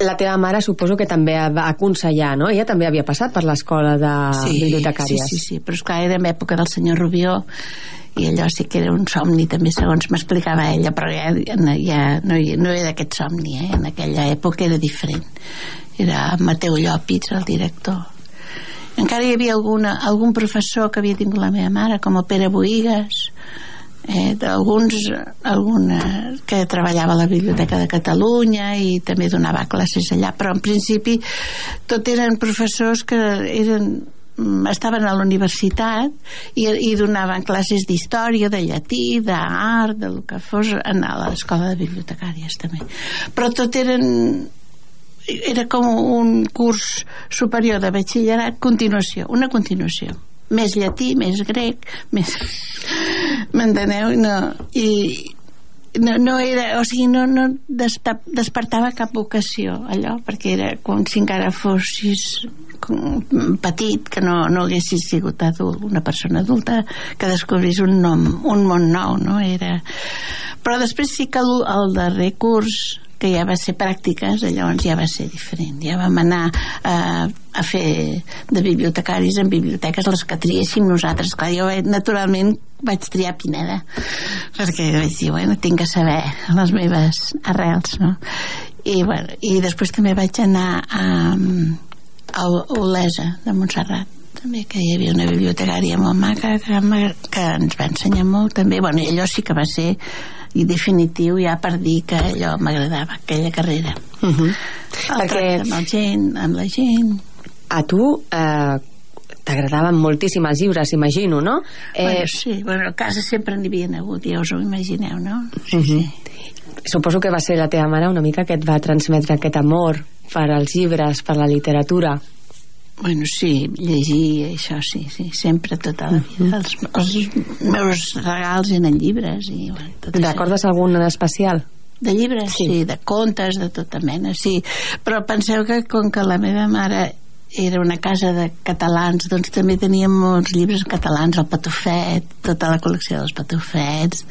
la teva mare suposo que també va aconsellar, no? Ella també havia passat per l'escola de sí, bibliotecàries. Sí, sí, sí, però esclar, era en època del senyor Rubió i allò sí que era un somni també segons m'explicava ella però ja, ja no, no era aquest somni eh? en aquella època era diferent era Mateu Llopis el director encara hi havia alguna, algun professor que havia tingut la meva mare com el Pere Boigues eh, d'alguns alguna, que treballava a la Biblioteca de Catalunya i també donava classes allà però en principi tot eren professors que eren Mm, estaven a la universitat i, i donaven classes d'història, de llatí, d'art, del que fos, a l'escola de bibliotecàries també. Però tot eren era com un curs superior de batxillerat, continuació, una continuació més llatí, més grec més... m'enteneu? No. i no, no era, o sigui, no, no despertava cap vocació allò, perquè era com si encara fossis petit, que no, no haguessis sigut adult, una persona adulta que descobrís un nom, un món nou, no? Era... Però després sí que el, el darrer curs que ja va ser pràctiques, llavors ja va ser diferent. Ja vam anar a, a fer de bibliotecaris en biblioteques les que triéssim nosaltres. Clar, jo naturalment vaig triar Pineda perquè vaig dir, bueno, tinc que saber les meves arrels, no? I, bueno, i després també vaig anar a, a Olesa de Montserrat també que hi havia una bibliotecària molt maca que, que ens va ensenyar molt també, bueno, i allò sí que va ser i definitiu ja per dir que allò m'agradava aquella carrera uh -huh. el Perquè... amb, el gent, amb la gent a tu eh, t'agradaven moltíssim els llibres, imagino, no? Eh... Bueno, sí, bueno, a casa sempre n'hi havia hagut, ja us ho imagineu, no? Sí, Mhm. sí. Suposo que va ser la teva mare una mica que et va transmetre aquest amor per als llibres, per la literatura. Bueno, sí, llegir, això sí, sí, sempre tota la vida. Els, els meus regals eren llibres i bueno, tot. Recordes algun en especial? De llibres, Sí. sí. de contes, de tota mena, sí. Però penseu que com que la meva mare era una casa de catalans, doncs també teníem molts llibres catalans, el Patufet, tota la col·lecció dels Patufets,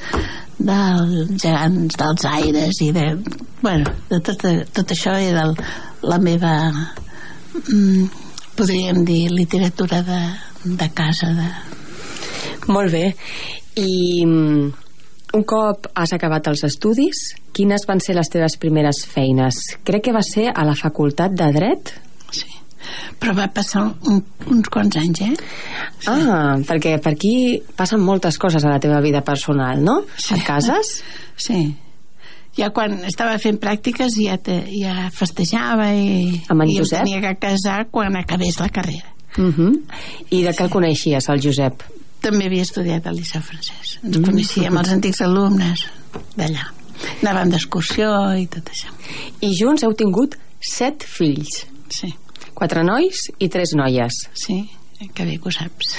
dels gegants dels aires i de, bueno, de tot, tot això era el, la meva mm, podríem dir literatura de, de casa de, Molt bé. I mm, un cop has acabat els estudis, quines van ser les teves primeres feines? Crec que va ser a la Facultat de Dret? sí. però va passar un, uns quants anys eh? Ah, perquè per aquí passen moltes coses a la teva vida personal, no? Sí. Et cases? Sí. Ja quan estava fent pràctiques ja, te, ja festejava i, Amb en i em Josep? tenia que casar quan acabés la carrera. Uh -huh. I de què el coneixies, el Josep? També havia estudiat al Liceu Francès. Ens Mm. coneixíem els antics alumnes d'allà. Anàvem d'excursió i tot això. I junts heu tingut set fills. Sí, Quatre nois i tres noies. sí, que bé que ho saps.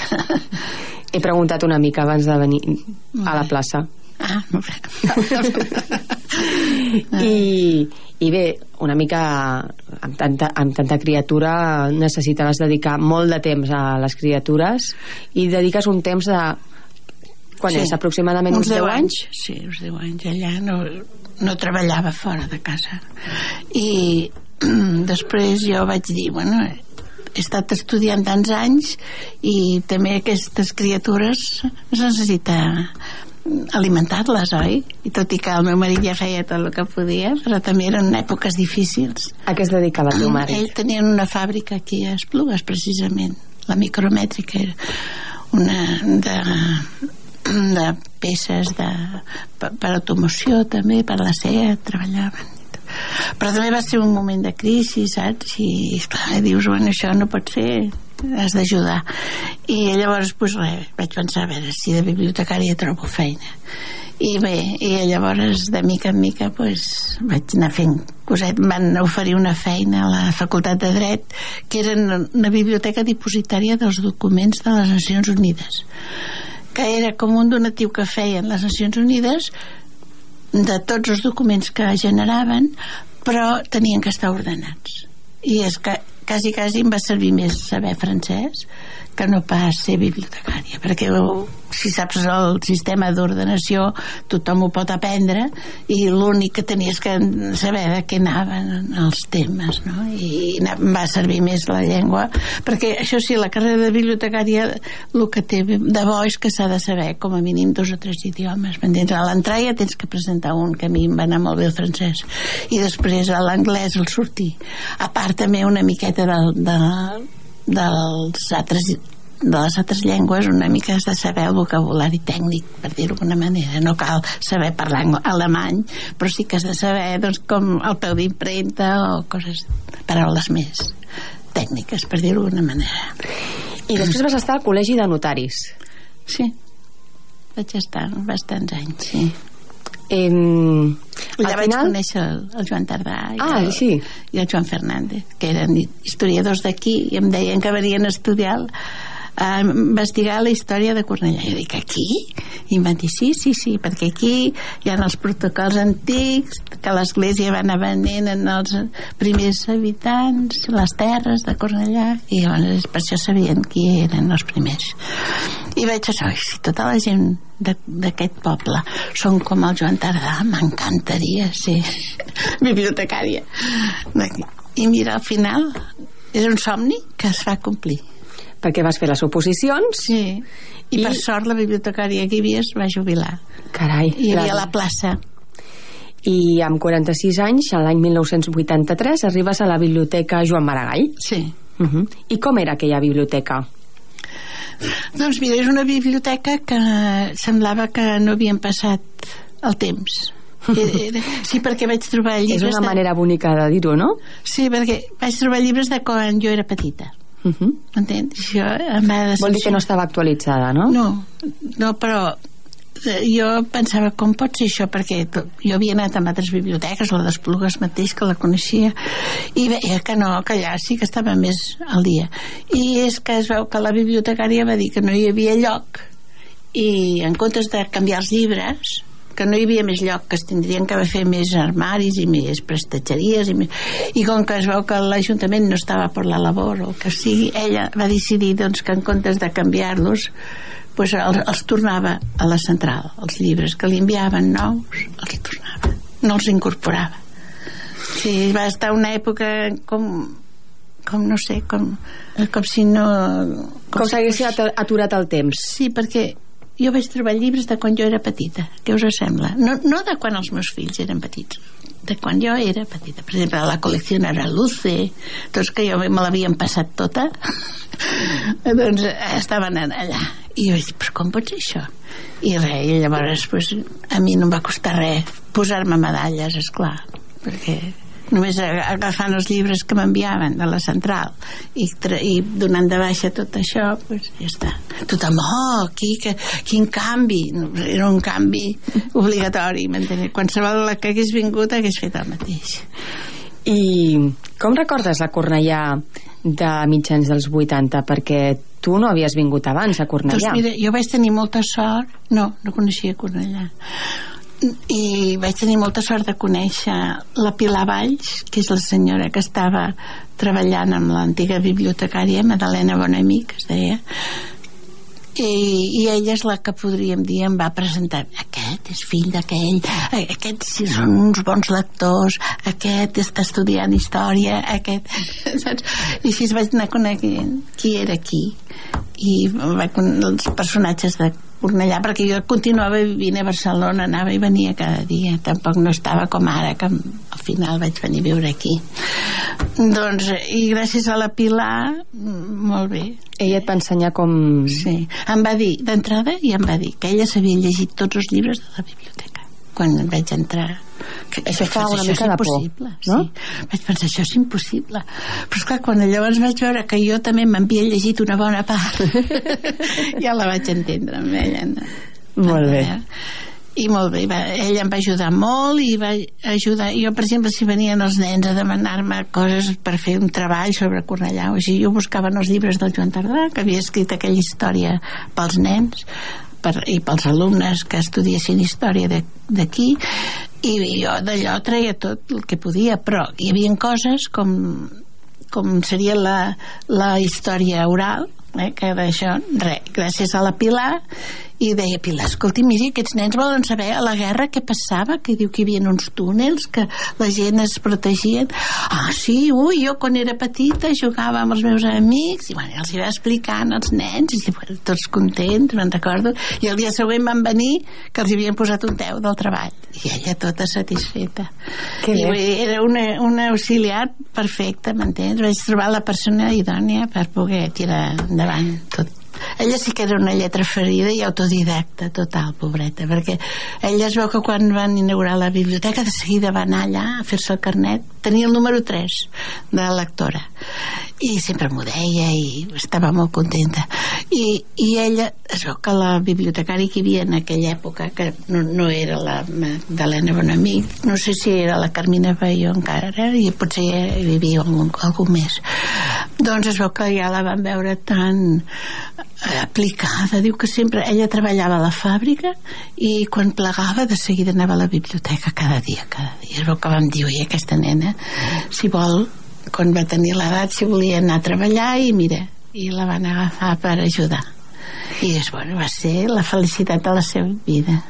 He preguntat una mica abans de venir a la plaça. Ah, molt bé. I, i bé, una mica amb tanta, amb tanta criatura necessitaràs dedicar molt de temps a les criatures i dediques un temps de quan és? Aproximadament uns, 10 anys? Sí, uns 10 anys. Allà no, no treballava fora de casa. I després jo vaig dir, bueno, he estat estudiant tants anys i també aquestes criatures es necessita alimentar-les, oi? I tot i que el meu marit ja feia tot el que podia, però també eren èpoques difícils. A què es dedicava el teu marit? Ell tenia una fàbrica aquí a Esplugues, precisament. La micromètrica era una de, de peces de, per, per automoció també, per la SEA treballaven però també va ser un moment de crisi saps? i esclar, dius, bueno, això no pot ser has d'ajudar. I llavors pues, res, vaig pensar a veure si de bibliotecària trobo feina. I bé, i llavors de mica en mica pues, vaig anar fent coset, van oferir una feina a la Facultat de Dret que era una biblioteca dipositària dels documents de les Nacions Unides que era com un donatiu que feien les Nacions Unides de tots els documents que generaven però tenien que estar ordenats. I és que quasi, quasi em va servir més saber francès que no pas ser bibliotecària perquè si saps el sistema d'ordenació tothom ho pot aprendre i l'únic que tenies que saber de què anaven els temes no? i em va servir més la llengua perquè això sí, la carrera de bibliotecària el que té de bo és que s'ha de saber com a mínim dos o tres idiomes m'entens? a l'entrar ja tens que presentar un que a mi em va anar molt bé el francès i després a l'anglès el sortir a part també una miqueta del, de, dels altres de les altres llengües una mica has de saber el vocabulari tècnic per dir-ho d'alguna manera no cal saber parlar alemany però sí que has de saber doncs, com el peu d'impremta o coses, paraules més tècniques per dir-ho d'alguna manera I després vas estar al Col·legi de Notaris. sí vaig estar bastants anys sí. Eh, allà al vaig final... conèixer el, el Joan Tardà i, Ah, el, sí. i el Joan Fernández que eren historiadors d'aquí i em deien que venien a estudiar a investigar la història de Cornellà. I dic, aquí? i em van dir, sí, sí, sí perquè aquí hi ha els protocols antics que l'església va anar venent en els primers habitants les terres de Cornellà i llavors per això sabien qui eren els primers. I vaig "Oi, si tota la gent d'aquest poble són com el Joan Tardà m'encantaria ser bibliotecària i mira, al final és un somni que es va complir Perquè vas fer les oposicions. sí. I, I- per sort la bibliotecària que hi havia es va jubilar Carai. i hi havia la plaça I amb 46 anys, l'any 1983, arribes a la Biblioteca Joan Maragall. sí Uh -huh. I com era aquella biblioteca? Doncs mira, és una biblioteca que semblava que no havien passat el temps. Sí, perquè vaig trobar És llibres... una de- manera bonica de dir-ho, no? Sí, perquè vaig trobar llibres de quan jo era petita. Uh -huh. M'entens? Això em va Vol dir que no estava actualitzada, no? No, no, però eh, jo pensava com pot ser això perquè jo havia anat a altres biblioteques la d'Esplugues mateix que la coneixia i veia que no, que allà sí que estava més al dia i és que es veu que la bibliotecària va dir que no hi havia lloc i en comptes de canviar els llibres que no hi havia més lloc, que es tindrien que fer més armaris i més prestatgeries i, més... i com que es veu que l'Ajuntament no estava per la labor o que sigui, ella va decidir doncs, que en comptes de canviar-los pues, els, els tornava a la central. Els llibres que li enviaven nous els tornava, no els incorporava. Sí, va estar una època com com no sé, com, com si no Com s'hagués at- aturat el temps. Sí, perquè jo vaig trobar llibres de quan jo era petita. Què us sembla? No, no de quan els meus fills eren petits, de quan jo era petita. Per exemple, la col·lecció era Luce, tots que jo me l'havien passat tota, doncs eh, estaven allà. I jo vaig dir, però com pot ser això? I res, i llavors pues, a mi no em va costar res posar-me medalles, és clar, perquè només aga- agafant els llibres que m'enviaven de la central i, i donant de baixa tot això pues ja està. Tothom, oh, aquí, que, quin canvi. Era un canvi obligatori qualsevol la que hagués vingut hagués fet el mateix. I com recordes la Cornellà de mitjans dels 80? Perquè tu no havies vingut abans a doncs Cornellà. mira, jo vaig tenir molta sort. No, no coneixia Cornellà i vaig tenir molta sort de conèixer la Pilar Valls que és la senyora que estava treballant amb l'antiga bibliotecària Madalena Bonamic es deia. I, i ella és la que podríem dir em va presentar. Aquest és fill d'aquell aquests sí són uns bons lectors aquest està estudiant història aquest saps? i així vaig anar coneguent qui era qui. I els personatges de Cornellà perquè jo continuava vivint a Barcelona anava i venia cada dia. Tampoc no estava com ara que al final vaig venir a viure aquí. Doncs i gràcies a la Pilar molt bé. Ella et va ensenyar com... Sí, em va dir, d'entrada, i em va dir que ella s'havia llegit tots els llibres de la biblioteca quan vaig entrar. Que, Això fa una mica de por, no? Sí. Vaig pensar, això és impossible. Però esclar, quan llavors vaig veure que jo també m'havia llegit una bona part, ja la vaig entendre amb ella. No? Molt bé. i molt bé, va, ella em va ajudar molt i va ajudar, jo per exemple si venien els nens a demanar-me coses per fer un treball sobre Cornellà o així, jo buscava en els llibres del Joan Tardà que havia escrit aquella història pels nens per, i pels alumnes que estudiessin història d'aquí i jo d'allò treia tot el que podia però hi havia coses com com seria la, la història oral eh, que d'això, res, gràcies a la Pilar i deia Pilar, escolti, miri, aquests nens volen saber a la guerra què passava, que diu que hi havia uns túnels, que la gent es protegien. Ah, sí, ui, jo quan era petita jugava amb els meus amics, i bueno, els hi va explicant als nens, i bueno, tots contents, me'n recordo, i el dia següent van venir que els havien posat un 10 del treball, i ella tota satisfeta. Que I bé. era una, una auxiliar perfecta, m'entens? Vaig trobar la persona idònia per poder tirar endavant tot. Ella sí que era una lletra ferida i autodidacta total, pobreta, perquè ella es veu que quan van inaugurar la biblioteca de seguida va anar allà a fer-se el carnet, tenia el número 3 de lectora i sempre m'ho deia i estava molt contenta. I, i ella, es veu que la bibliotecària que hi havia en aquella època que no, no era la Magdalena Bonamic no sé si era la Carmina Bayo encara i potser hi vivia algun, algú més. Doncs es veu que ja la van veure tan eh, aplicada diu que sempre ella treballava a la fàbrica i quan plegava de seguida anava a la biblioteca cada dia, cada dia es veu que vam dir, oi, aquesta nena si vol quan va tenir l'edat si volia anar a treballar i mira i la van agafar per ajudar i és, bueno, va ser la felicitat de la seva vida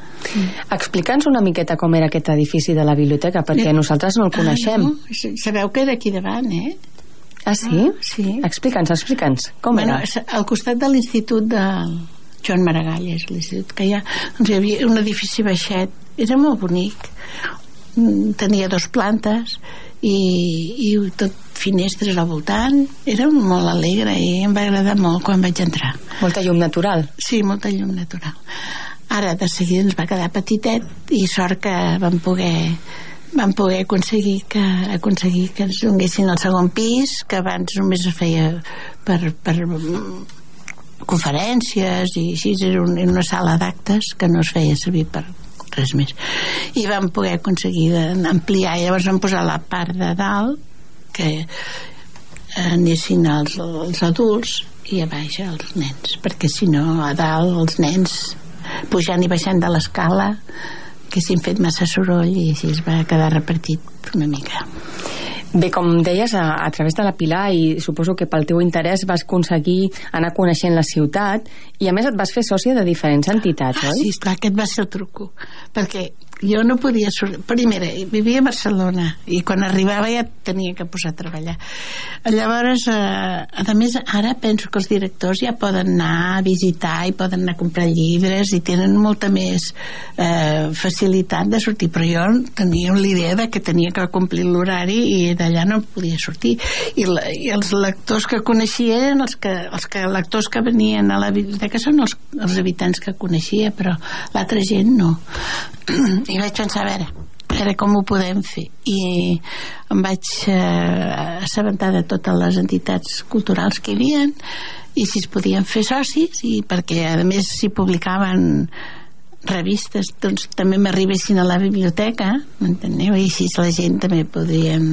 Explica'ns una miqueta com era aquest edifici de la biblioteca, perquè nosaltres no el coneixem. ah, no? sabeu que era aquí davant eh? Ah, sí? Ah, sí. Explica'ns, explica'ns. Com bueno, era? al costat de l'institut del Joan Maragall és l'institut que hi ha doncs hi havia un edifici baixet era molt bonic Mm, tenia dos plantes i, i tot finestres al voltant era molt alegre i em va agradar molt quan vaig entrar Molta llum natural. Sí, molta llum natural. Ara de seguida ens va quedar petitet i sort que vam poder vam poder aconseguir que, aconseguir que ens donguessin el segon pis, que abans només es feia per, per mm, conferències i així, era un, una sala d'actes que no es feia servir per res més. I vam poder aconseguir ampliar, i llavors vam posar la part de dalt, que anessin els, els adults i a baix els nens, perquè si no a dalt els nens pujant i baixant de l'escala que s'hin fet massa soroll i així es va quedar repartit una mica. Bé, com deies, a, a través de la Pilar i suposo que pel teu interès vas aconseguir anar coneixent la ciutat i a més et vas fer sòcia de diferents entitats, ah, oi? Sí, esclar, aquest va ser el truco perquè jo no podia sortir primera, vivia a Barcelona i quan arribava ja tenia que posar a treballar llavors eh, a més ara penso que els directors ja poden anar a visitar i poden anar a comprar llibres i tenen molta més eh, facilitat de sortir però jo tenia l'idea de que tenia que complir l'horari i d'allà no podia sortir. I, la, i els lectors que coneixia eren els, que, els que, lectors que venien a la biblioteca són els, els habitants que coneixia però l'altra gent no. I vaig pensar, a veure, a veure com ho podem fer. I em vaig eh, assabentar de totes les entitats culturals que hi havia i si es podien fer socis i perquè a més s'hi publicaven revistes doncs també m'arribessin a la biblioteca m'enteneu? i així la gent també podrien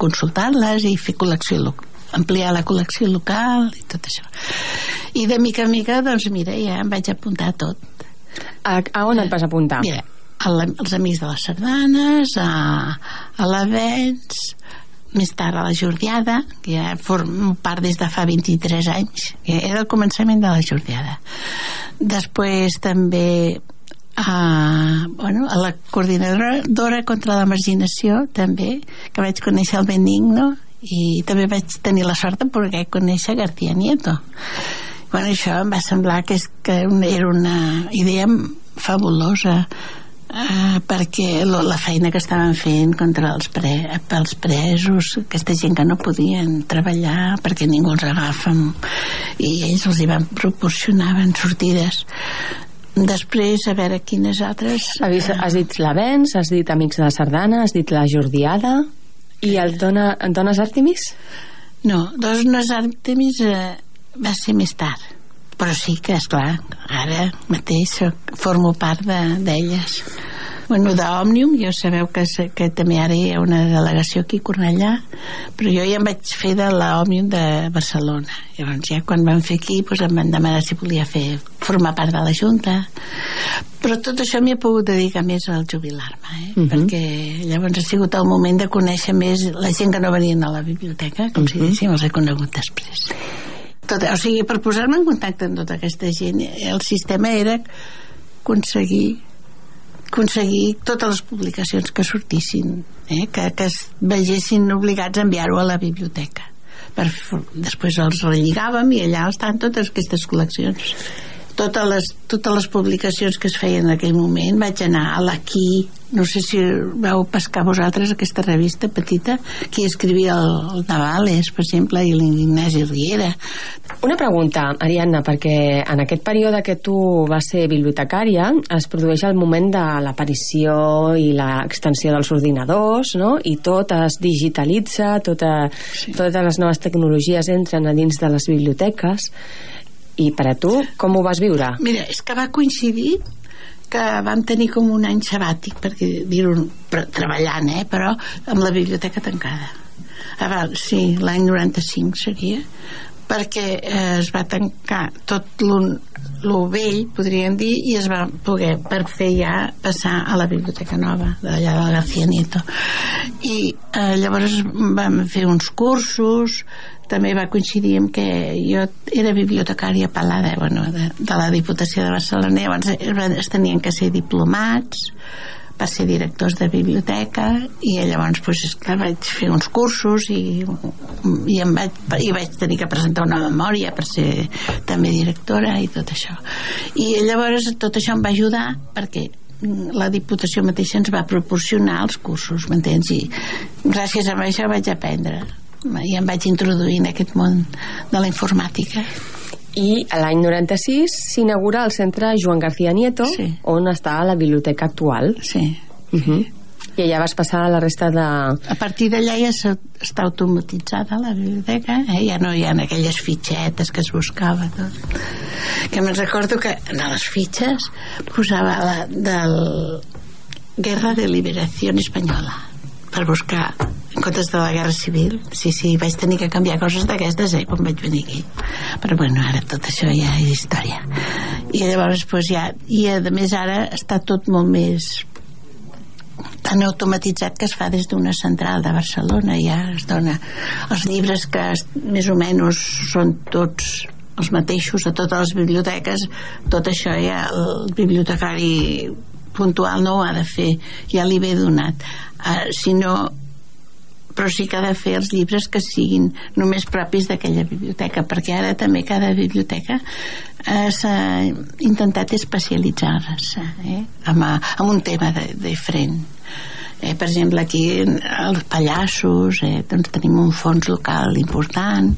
consultar-les i fer col·lecció local ampliar la col·lecció local i tot això i de mica en mica doncs mira ja em vaig apuntar a tot a, a on et vas apuntar? mira, la, els Amics de les Sardanes, a, a l'Avens, més tard a la Jordiada, que ja formo part des de fa 23 anys, que era el començament de la Jordiada. Després també a, bueno, a la coordinadora contra la marginació també, que vaig conèixer el Benigno i també vaig tenir la sort de poder conèixer García Nieto. Bueno, això em va semblar que, és, que era una idea fabulosa Uh, perquè lo, la feina que estaven fent contra els, pre, pels presos aquesta gent que no podien treballar perquè ningú els agafa i ells els hi van proporcionaven sortides després a veure quines altres? Has, has dit has dit Amics de la Sardana has dit la Jordiada i el Dona, Dones Artemis? no, Dones Artemis eh, va ser més tard. Però sí que, és clar ara mateix formo part d'elles. de, bueno, d'Òmnium jo sabeu que, que també ara hi ha una delegació aquí a Cornellà però jo ja em vaig fer de l'Òmnium de Barcelona llavors ja quan vam fer aquí doncs em van demanar si volia fer formar part de la Junta però tot això m'hi he pogut dedicar més al jubilar-me eh? uh Mhm. -huh. perquè llavors ha sigut el moment de conèixer més la gent que no venien a la biblioteca com uh -huh. si Mhm. diguéssim els he conegut després tot, o sigui, per posar-me en contacte amb tota aquesta gent el sistema era aconseguir aconseguir totes les publicacions que sortissin eh? que, que es vegessin obligats a enviar-ho a la biblioteca per, després els relligàvem i allà estan totes aquestes col·leccions totes les, totes les publicacions que es feien en aquell moment vaig anar a l'Aquí no sé si vau pescar vosaltres aquesta revista petita qui escrivia el, el Navales per exemple i l'Ignasi Riera Una pregunta, Ariadna, perquè en aquest període que tu vas ser bibliotecària es produeix el moment de l'aparició i l'extensió dels ordinadors, no? I tot es digitalitza, tota, sí. totes les noves tecnologies entren a dins de les biblioteques. I per a tu, com ho vas viure? Mira, és que va coincidir que vam tenir com un any sabàtic, perquè dir-ho treballant, eh, però amb la biblioteca tancada. Ah, val, sí, l'any 95 seria, perquè eh, es va tancar tot lo vell, podríem dir, i es va poder per fer ja passar a la Biblioteca Nova, d'allà del García Nieto. I eh, llavors vam fer uns cursos, també va coincidir amb que jo era bibliotecària pelada bueno, de, de la Diputació de Barcelona. Llavors es tenien que ser diplomats per ser directors de biblioteca i llavors pues, esclar, vaig fer uns cursos i, i, em vaig, i vaig tenir que presentar una memòria per ser també directora i tot això. I llavors tot això em va ajudar perquè la Diputació mateixa ens va proporcionar els cursos, m'entens? I gràcies a això vaig aprendre i em vaig introduir en aquest món de la informàtica i l'any 96 s'inaugura el centre Joan García Nieto Sí. on està la biblioteca actual sí uh -huh. I ja vas passar la resta de... A partir d'allà ja està automatitzada la biblioteca, eh? ja no hi ha aquelles fitxetes que es buscava. Tot. Que me'n recordo que en les fitxes posava la del Guerra de Liberació Espanyola per buscar en comptes de la Guerra Civil. Sí, sí, vaig tenir que canviar coses d'aquestes eh, quan vaig venir aquí. Però bueno, ara tot això ja és història. I llavors pues, ja i a més ara està tot molt més tan automatitzat que es fa des d'una central de Barcelona. Ja es dona els llibres que més o menys són tots els mateixos a totes les biblioteques. Tot això ja el bibliotecari puntual no ho ha de fer ja li ve donat. Uh, si no però sí que ha de fer els llibres que siguin només propis d'aquella biblioteca perquè ara també cada biblioteca eh, s'ha intentat especialitzar-se eh, amb, amb un tema de, diferent. Eh, per exemple aquí els pallassos eh, doncs tenim un fons local important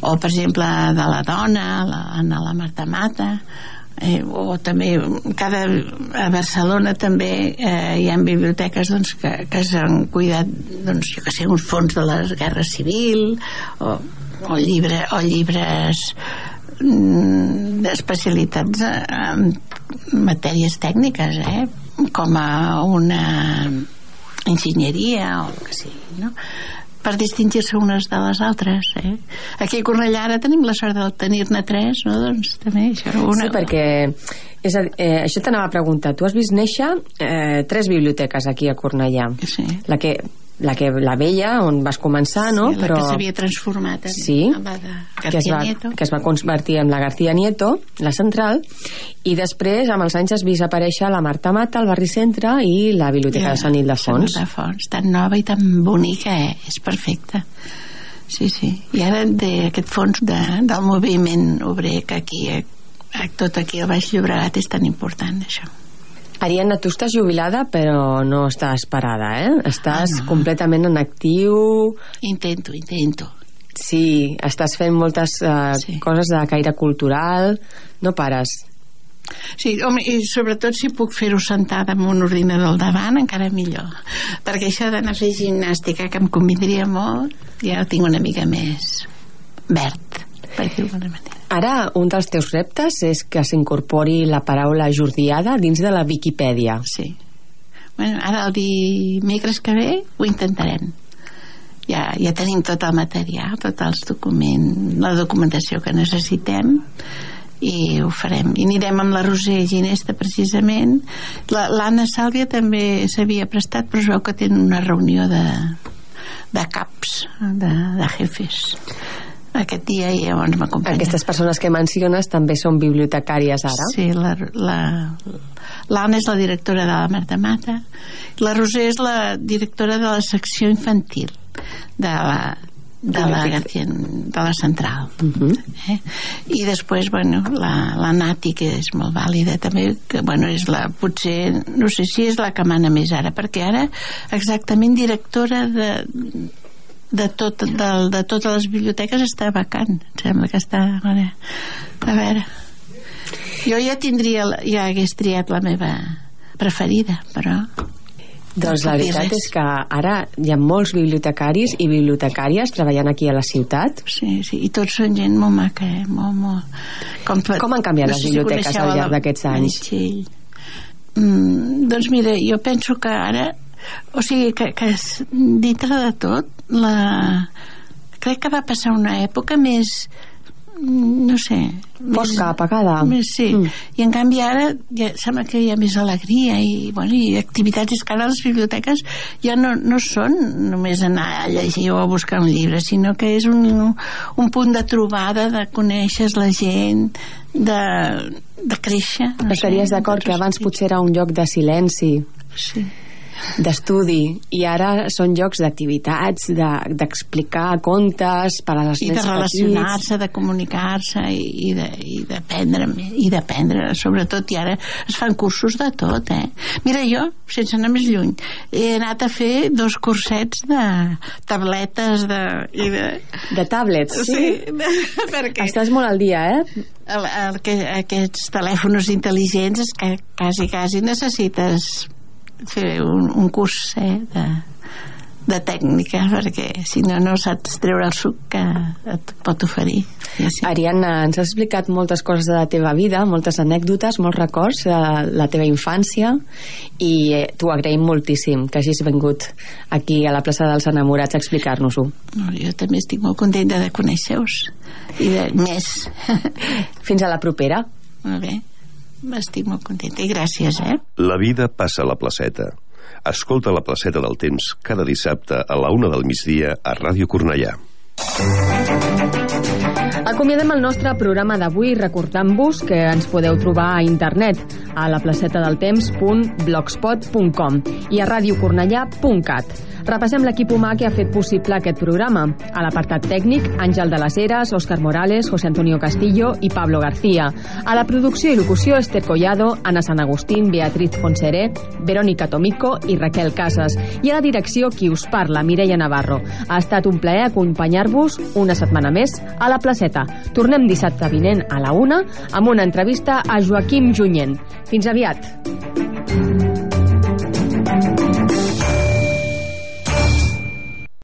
o per exemple de la dona la, la Marta Mata eh, o també cada, a Barcelona també eh, hi ha biblioteques doncs, que, que s'han cuidat doncs, jo que sé, uns fons de la Guerra Civil o, o, llibre, o llibres mm, d'especialitats en matèries tècniques eh? com a una enginyeria o que sigui no? Per distingir-se unes de les altres eh? aquí a Cornellà ara tenim la sort de tenir-ne tres no? doncs també això una... Sí, perquè és a, eh, això t'anava a preguntar. Tu has vist néixer eh, tres biblioteques aquí a Cornellà. sí. La que, la que la vella, on vas començar, no? Sí, la que s'havia transformat en, Sí, en la de que es, García va, Nieto. que es va convertir en la García Nieto, la central, i després, amb els anys, has vist aparèixer la Marta Mata, el barri centre i la Biblioteca de Sant Ildefons. Sant Ildefons, tan nova i tan bonica, eh? és perfecta. Sí, sí. I ara d'aquest fons de, del moviment obrer que aquí, eh, tot aquí al Baix Llobregat és tan important, això. Ariadna, tu estàs jubilada, però no estàs parada, eh? Estàs Ah, no. completament en actiu... Intento, intento. Sí, estàs fent moltes uh, Sí. coses de caire cultural, no pares. Sí, home, i sobretot si puc fer-ho sentada amb un ordinador al davant, encara millor. Perquè això d'anar a fer gimnàstica, que em convindria molt, ja ho tinc una mica més verd, per dir-ho d'alguna manera. Ara, un dels teus reptes és que s'incorpori la paraula jordiada dins de la Viquipèdia. Sí. Bueno, ara el dimecres que ve ho intentarem. Ja, ja tenim tot el material, tots els documents, la documentació que necessitem i ho farem. I anirem amb la Roser Ginesta precisament. La- L'Anna Sàlvia també s'havia prestat, però es veu que tenen una reunió de, de caps, de, de jefes aquest dia i llavors m'acompanyen. Aquestes persones que menciones també són bibliotecàries ara. Sí, la, la, l'Anna és la directora de la Marta Mata, la Roser és la directora de la secció infantil de la, de la, de la central. eh? I després, bueno, la, la Nati, que és molt vàlida també, que, bueno, és la, potser, no sé si és la que mana més ara, perquè ara exactament directora de, de, tot, de, de totes les biblioteques està vacant em sembla que està a veure jo ja tindria ja hagués triat la meva preferida però Doncs la veritat és que ara hi ha molts bibliotecaris i bibliotecàries treballant aquí a la ciutat. sí, sí, i tots són gent molt maca eh? molt, molt... Com, per- Com han canviat les si biblioteques al llarg la d'aquests anys? Mm, doncs mira, jo penso que ara o sigui, que, que dintre de tot la... crec que va passar una època més no sé Fosca, apagada. més, sí, Mm. i en canvi ara ja, sembla que hi ha més alegria i, bueno, i activitats, és que ara les biblioteques ja no, no són només anar a llegir o a buscar un llibre sinó que és un, un punt de trobada de conèixer la gent de, de créixer no Estaries d'acord que abans potser era un lloc de silenci, sí. D'estudi, i ara són llocs d'activitats, de- d'explicar contes per a les i de relacionar-se, de comunicar-se i, i de- i d'aprendre i d'aprendre, sobretot i ara es fan cursos de tot, eh? Mira, jo, sense anar més lluny he anat a fer dos cursets de tabletes de, i de... De tablets, sí? Sí, perquè Estàs molt al dia, eh? el, el, que, aquests telèfons intel·ligents és que quasi, quasi necessites fer un, un curs eh, de, de tècnica perquè si no no saps treure el suc que et pot oferir ja sí. Ariadna, ens has explicat moltes coses de la teva vida, moltes anècdotes, molts records de la teva infància i eh, t'ho agraïm moltíssim que hagis vingut aquí a la plaça dels enamorats a explicar-nos-ho. no, jo també estic molt contenta de conèixer-vos i de més Fins a la propera. molt bé estic molt contenta i gràcies eh La vida passa a la placeta. Escolta la placeta del temps cada dissabte a la una del migdia a Ràdio Cornellà. Acomiadem el nostre programa d'avui recordant-vos que ens podeu trobar a internet a la placeta del temps.blogspot.com i a radiocornellà.cat. Repassem l'equip humà que ha fet possible aquest programa. A l'apartat tècnic, Àngel de les Heres, Òscar Morales, José Antonio Castillo i Pablo García. A la producció i locució, Esther Collado, Ana San Agustín, Beatriz Fonseré, Verónica Tomico i Raquel Casas. I a la direcció, qui us parla, Mireia Navarro. Ha estat un plaer acompanyar-vos una setmana més a la placeta. Tornem dissabte vinent a la una amb una entrevista a Joaquim Junyent. Fins aviat.